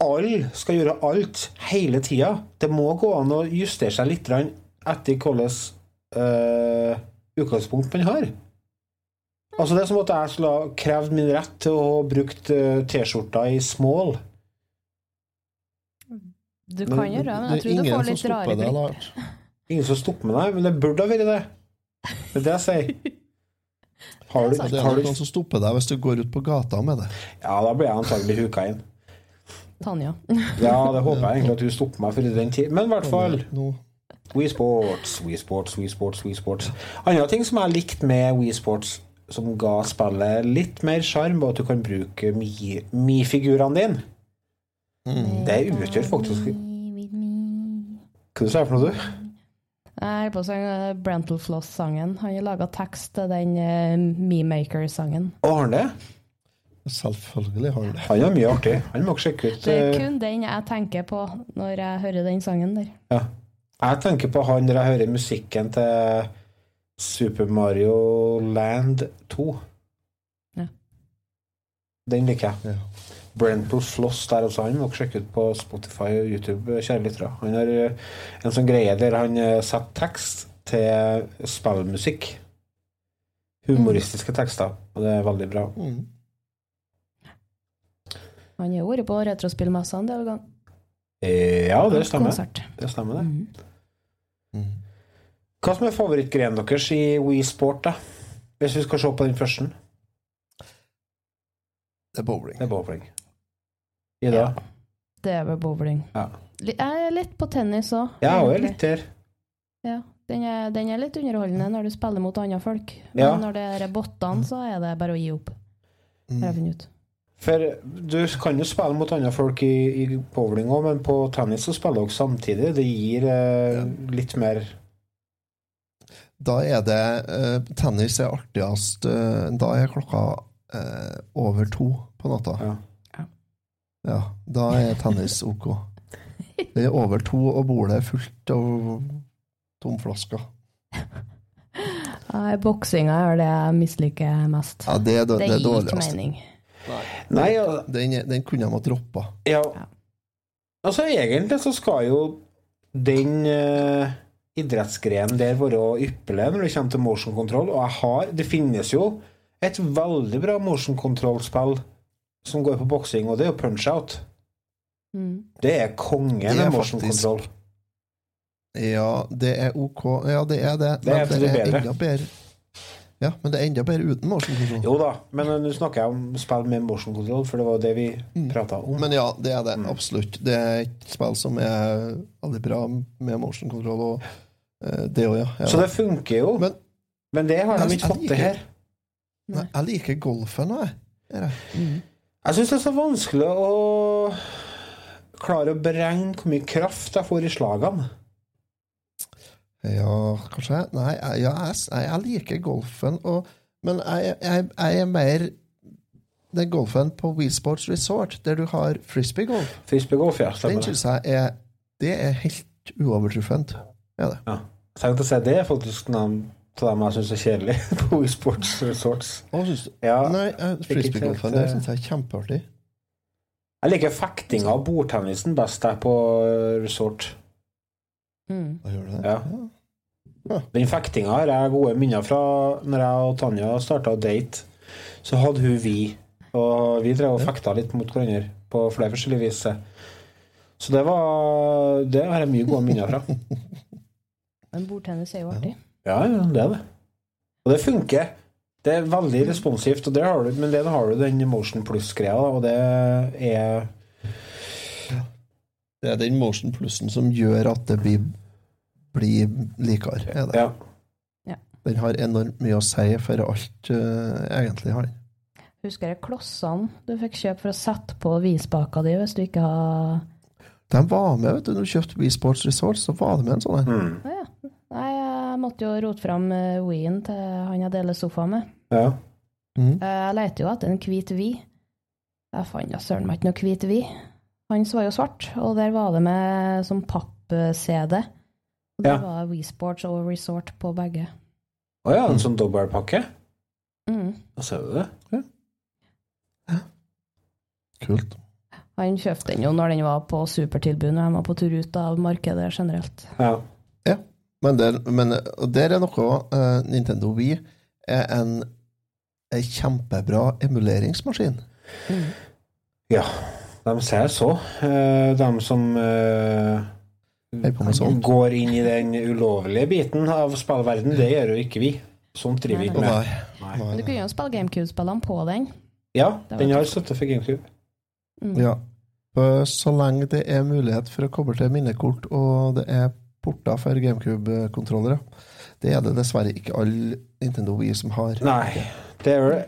Alle skal gjøre alt hele tida. Det må gå an å justere seg litt etter hvilket øh, utgangspunkt man har. Altså Det er som at jeg skulle ha krevd min rett til å ha brukt eh, T-skjorta i small. Du kan gjøre det, men jeg tror du får litt rare blikk. Ingen som stopper meg, men det burde ha vært det. Det er det jeg sier. Har du, Det er du noen som stopper deg hvis du går ut på gata med det. Ja, da blir jeg antagelig huka inn. Tanja. Ja, det håper jeg egentlig at du stopper meg for i den tid. Men i hvert fall WeSports, WeSports, WeSports. Wii Sports, Wii Sports, Wii Sports. Andre ting som jeg likte med WeSports, som ga spillet litt mer sjarm, var at du kan bruke Mi- Mi-figurene dine. Mm. Det utgjør faktisk Hva du sa for noe, du? Jeg holder på å synge Brental Floss-sangen. Han har laga tekst til den uh, Memaker-sangen. Å, har han det? Selvfølgelig har han det. Han er mye artig. Han må sjekke ut Det er eh, kun den jeg tenker på når jeg hører den sangen der. Ja. Jeg tenker på han når jeg hører musikken til Super Mario Land 2. Ja. Den liker jeg. Ja. Brental Floss der også. Han må dere sjekke ut på Spotify og YouTube, kjære lyttere. Han har eh, en sånn greie der han eh, setter tekst til spillmusikk. Humoristiske tekster, og det er veldig bra. Mm. Han har vært på retrospillmessa en del ganger. Eh, Ja, det stemmer. Konsert. Det stemmer, det. Mm. Hva som er favorittgrenen deres i Wii Sport, da? Hvis vi skal se på den første? Det er bowling. Det er bowling. Ida? Det er vel bowling. Ja. Jeg er litt på tennis òg. Jeg er litt der. Ja, den er, den er litt underholdende når du spiller mot andre folk. Men Ja. når det er bottene, så er det bare å gi opp. Mm. For du kan jo spille mot andre folk i, i bowling òg, men på tennis så spiller dere samtidig. Det gir eh, litt mer Da er det eh, Tennis er artigst. eh, da er klokka eh, over to på natta. Ja. Ja, da er tennis ok. Det er over to, og bordet er fullt av tomflasker. Ja, Boksinga er det jeg misliker mest. Ja, det er det, det, er gir ikke mening. Nei, ja, Den, den kunne de ha droppa. ja. Altså, egentlig så skal jo den uh, idrettsgrenen der være ypperlig når det kommer til motion control, og jeg har Det finnes jo et veldig bra motion control-spill som går på boksing, og det er jo punch-out. Mm. Det er kongen er motion control. Ja, det er ok. Ja, det er det. Det er men det bedre. enda bedre. Ja, men det er enda bedre uten motion control. Jo da, men uh, nå snakker jeg om spill med motion control, for det var det vi prata om. Men ja, det er det. Mm. Absolutt. Det er et spill som er veldig bra med motion control, og eh, det òg, ja. ja. Så det funker jo, Men- men, det har de ikke fått til her. Nei, jeg liker golfen, jeg. Gjør jeg. Syns det er så vanskelig å klare å beregne hvor mye kraft jeg får i slagene. Ja, kanskje? Nei, ja, jeg, jeg, liker golfen, og, men jeg, jeg, jeg er mer den golfen på Wii Sports Resort, der du har frisbeegolf. Frisbeegolf, ja. Stemmer det. syns jeg er Det er helt uovertruffent. Er det. Ja. Jeg tenkte å si det er faktisk noen av dem jeg syns er kjedelig på Sports Resorts. Du? Ja, Nei, eh, frisbeegolfen der syns jeg er kjempeartig. jeg liker fektinga og bordtennisen best der på resort. Mm. Da gjør du det. Ja. Den fektinga har jeg gode minner fra når jeg og Tanja starta å date. Så hadde hun vi, og vi drev og fekta litt mot hverandre på flere forskjellige vis. Så det var Det har jeg mye gode minner fra. Men bordtennis er jo artig. Ja, ja, det er det. Og det funker. Det er veldig responsivt, og det har du, men det har du den Motion Plus-greia, og det er Det er den motion plussen som gjør at det blir, blir likere. Er det. Ja. Den har enormt mye å si for alt, uh, egentlig. har den. Husker jeg klossene du fikk kjøpe for å sette på visbaka di hvis du ikke har De var med, vet du, når du kjøpte Wii Sports Resort, så var det med en sånn en. Mm. Ja. Jeg måtte jo rote fram eh, Wien til han jeg deler sofa med. Ja. Mm. Eh, Jeg leter jo etter en hvit vi. Jeg fant da søren meg ikke noe hvit vi. Hans var jo svart, og der var det med som papp-CD. Og der Ja. var Wii Sports og Resort på begge. Å ja, en sånn dobbeltpakke? Mm. Da ser du det. Kult. Han kjøpte den jo når den var på supertilbud, når han var på tur ut av markedet generelt. Ja. Men, der, men og der er noe uh, Nintendo Wii er en, en kjempebra emuleringsmaskin. ja. De ser så. Uh, De som eh, på med sånt. går inn i den ulovlige biten av spillverden, det gjør jo ikke vi. Sånt driver vi ikke med. Nei. Men du kunne jo spille GameCube-spillene på den. Ja, den har støtte for GameCube. Mm. Ja. Så lenge det er mulighet for å koble til minnekort, og det er porter for GameCube-kontrollere, det er det dessverre ikke alle Nintendo Wii som har. Nei, det er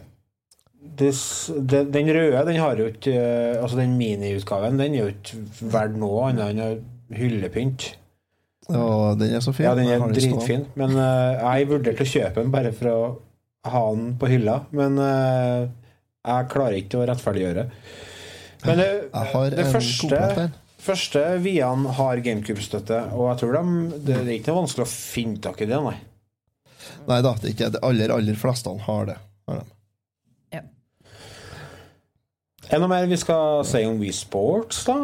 det, s- det, Den røde, den har jo ikke eh, Altså den miniutgaven, den er jo ikke verdt noe annet enn hyllepynt. Ja, den er så fin. Ja, den er dritfin, men uh, jeg vurderte å kjøpe den bare for å ha den på hylla, men uh, jeg klarer ikke å rettferdiggjøre. Men det, Jeg har det en første en. Første Vian har GameCube-støtte, og jeg tror de, det, er ikke noe vanskelig å finne tak i det, nei. Nei da, det er ikke det aller, aller fleste har det. Har de. Er det noe mer vi skal si om Wii Sports, da?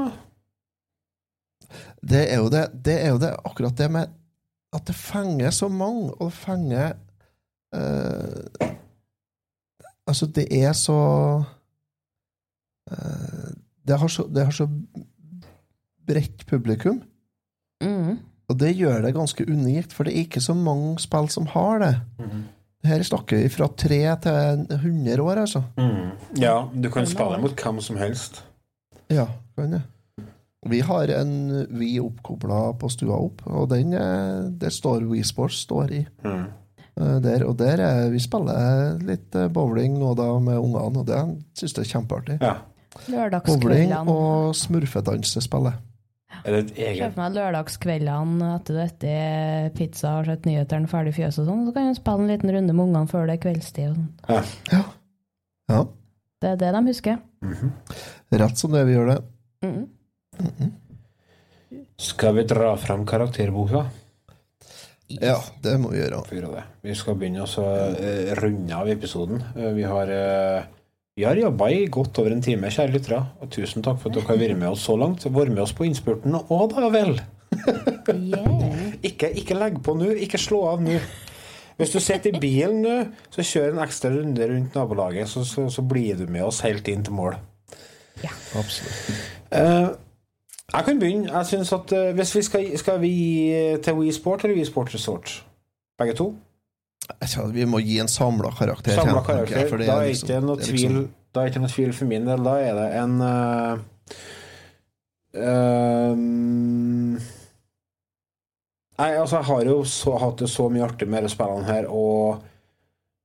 Det er jo det, det er jo det, akkurat det med at det fenger så mange, og det fenger uh, Altså, det er så uh, det, har så det har så bredt publikum. Mm. Og det gjør det ganske unikt, for det er ikke så mange spill som har det. Her snakker vi fra tre til 100 år, altså. Mm. Ja, du kan spille mot hvem som helst. Ja, kan jeg. Vi har en Vi oppkobla på stua opp, og den der står WeSports står i. Mm. Eh, Der, og der er, vi spiller litt eh, bowling nå da med ungene, og det syns jeg er kjempeartig. Bowling og smurfedansespillet. Se for meg lørdagskveldene etter du spiser pizza og sett nyhetene ferdig i fjøset og sånn, så kan du spille en liten runde med ungene før det er kveldstid. Og sånn. Ja. Ja. Det er det de husker. Rett som det vi gjør det. Mm. Skal vi dra frem karakterboka? Ja, det må vi gjøre. Vi gjør det. Vi skal begynne å eh, runde av episoden. Eh, Vi har, uh, vi har jobba i godt over en time, kjære lyttere. Og tusen takk for at dere har vært med oss så langt. Vært med oss på innspurten òg, da vel. ikke, ikke legg på nå. Ikke slå av nå. Hvis du sitter i bilen nå, så kjør en ekstra runde rundt nabolaget, så, så, så blir du med oss helt inn til mål. Ja. Absolutt. Uh, jeg kan begynne. Jeg synes at uh, hvis vi skal, skal vi til Wii Sport eller Wii Sport Resort? Begge to? Vi må gi en samla karakter. Samla jeg, karakter. Da er liksom- ikke noe det liksom- tvil Da er ikke noe tvil for min del. Da er det en uh, ehm, Nei, altså, jeg har jo så, hatt det så mye artig med disse spillene her, og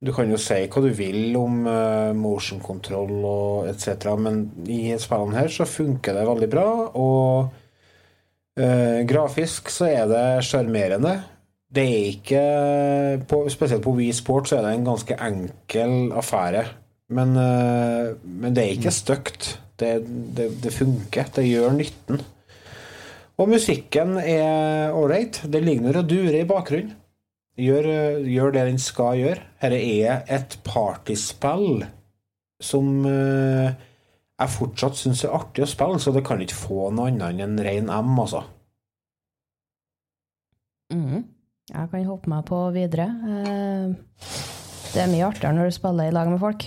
du kan jo si hva du vil om uh, motion control og etc., men i spillene her så funker det veldig bra, og uh, grafisk så er det sjarmerende. Det er ikke på, Spesielt på Wii Sport så er det en ganske enkel affære. Men, eh, men det er ikke stygt. Det, det, det funker. Det gjør nytten. Og musikken er ålreit. Det ligger noe og durer i bakgrunnen. Gjør, gjør det den skal gjøre. Dette er et partyspill som eh, jeg fortsatt syns er artig å spille, så det kan ikke få noe annet enn en ren M, altså. Mm. Jeg kan hoppe meg på videre. Eh, Det er mye artigere når du spiller i lag med folk.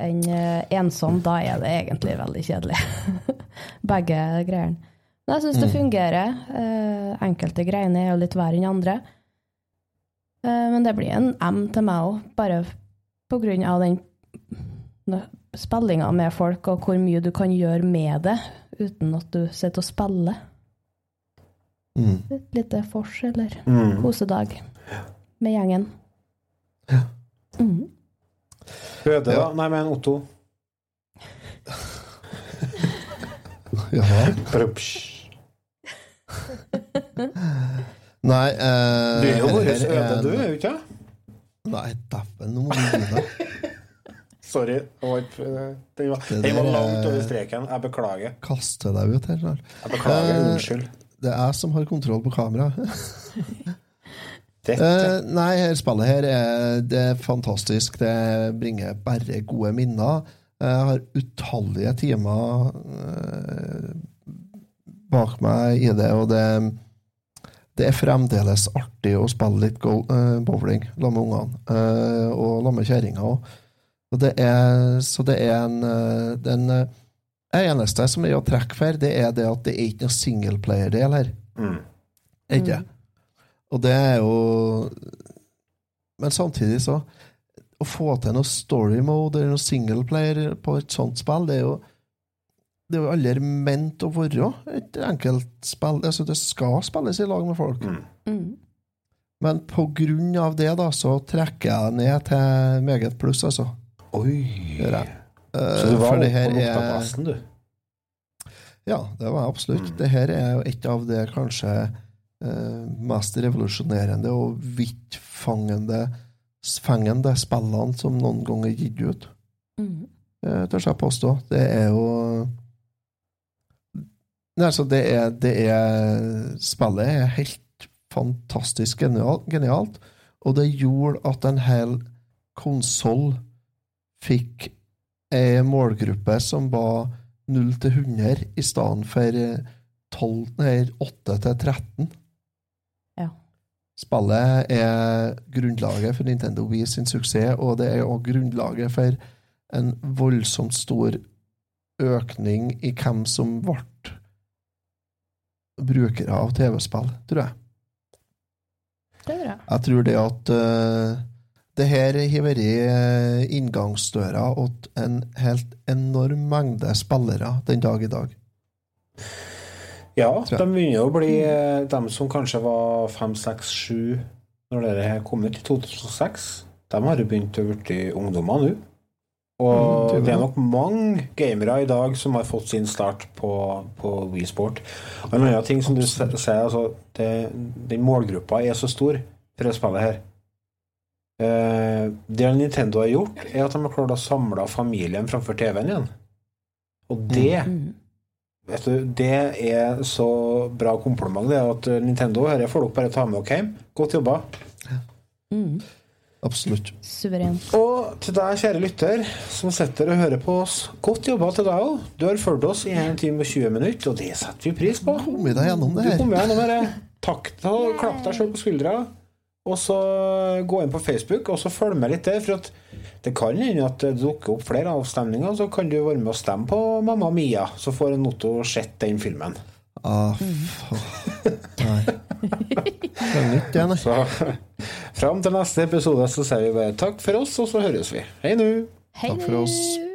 Enn eh, ensom, da er det egentlig veldig kjedelig. Begge greiene. Men jeg syns det Mm. fungerer. Eh, Enkelte greiene er jo litt verre enn andre. Men det blir en M til meg òg, bare på grunn av den spillinga med folk, og hvor mye du kan gjøre med det uten at du sitter og spiller. Mm. Et lite vors eller Mm. kosedag med gjengen. Mm. Øde, da? Nei, men Otto. Ja. Prupsj. Nei eh, Du er jo vår øde, du, er du ikke? Nei, dæven, nå må du gi deg. Sorry. ikke- Den var, Det var der langt er- over streken. Jeg beklager. Kaste deg ut her. Jeg beklager, Eh, unnskyld. Det er jeg som har kontroll på kameraet. Dette. Eh, nei, her spillet her er, det er fantastisk. Det bringer bare gode minner. Jeg har utallige timer uh, bak meg i det, og det, det er fremdeles artig å spille litt go uh, bowling sammen med ungene, eh, og sammen med kjerringa òg. Så det er en eh, den eh, eneste som er å trekke for, det er det at det er ikke noe singleplayer-del her. Mm. Ikke? Og det er jo Men samtidig så Å få til noe story mode eller noe singleplayer på et sånt spill, det er jo det er jo aldri ment å være et enkeltspill. Altså, det skal spilles i lag med folk. Mm. Men på grunn av det, da, så trekker jeg ned til meget pluss, altså. Oi. Gjør jeg. Eh, Så du var for det oppe på er- luktaplassen, du? Ja, det var jeg absolutt. Det her er jo et av det kanskje eh, mest revolusjonerende og vidtfangende fengende spillene som noen gang er gitt ut. Mm. Eh, tør jeg påstå. Det er jo Nei, altså, det er, det er Spillet er helt fantastisk genial, genialt, og det gjorde at en hel konsoll fikk ei målgruppe som var 0 til 100 i stedet for eh, 12, nei, 8 til 13. Ja. Spillet er grunnlaget for Nintendo Wii sin suksess, og det er òg grunnlaget for en voldsomt stor økning i hvem som ble brukere av TV-spill, tror jeg. Det tror jeg. Jeg tror det at eh, det her har vært eh, inngangsdøra til en helt enorm mengde spillere den dag i dag. Ja, de begynner å bli eh, De som kanskje var 5, 6, 7 når dere kom ut i 2006, de har jo begynt å bli ungdommer nå. Og Mm, det er nok mange gamere i dag som har fått sin start på, på Wii Sport. Og en annen ting som du ser, altså det, Den målgruppa er så stor for det spillet her. Eh, det Nintendo har gjort, er at de har klart å samle familien framfor TV-en igjen. Og det Vet du, Det er så bra kompliment, det at Nintendo Dette får dere bare ta med dere hjem. Godt jobba. Absolutt. Suveren. Og til deg, kjære lytter, som sitter og hører på oss, godt jobba til deg òg. Du har fulgt oss i 1 time og 20 minutter, og det setter vi pris på. Kom deg gjennom det her. Takk til. Ta, klapp deg sjøl på skuldra. Og så gå inn på Facebook og så følg med litt der. For at det kan hende at det dukker opp flere avstemninger. Så kan du være med og stemme på Mamma Mia, så får Otto sett den filmen. Ah, nei. er nytt, det. Så fram til neste episode så sier vi bare takk for oss, og så høres vi. Hei nå. Takk for nu. oss.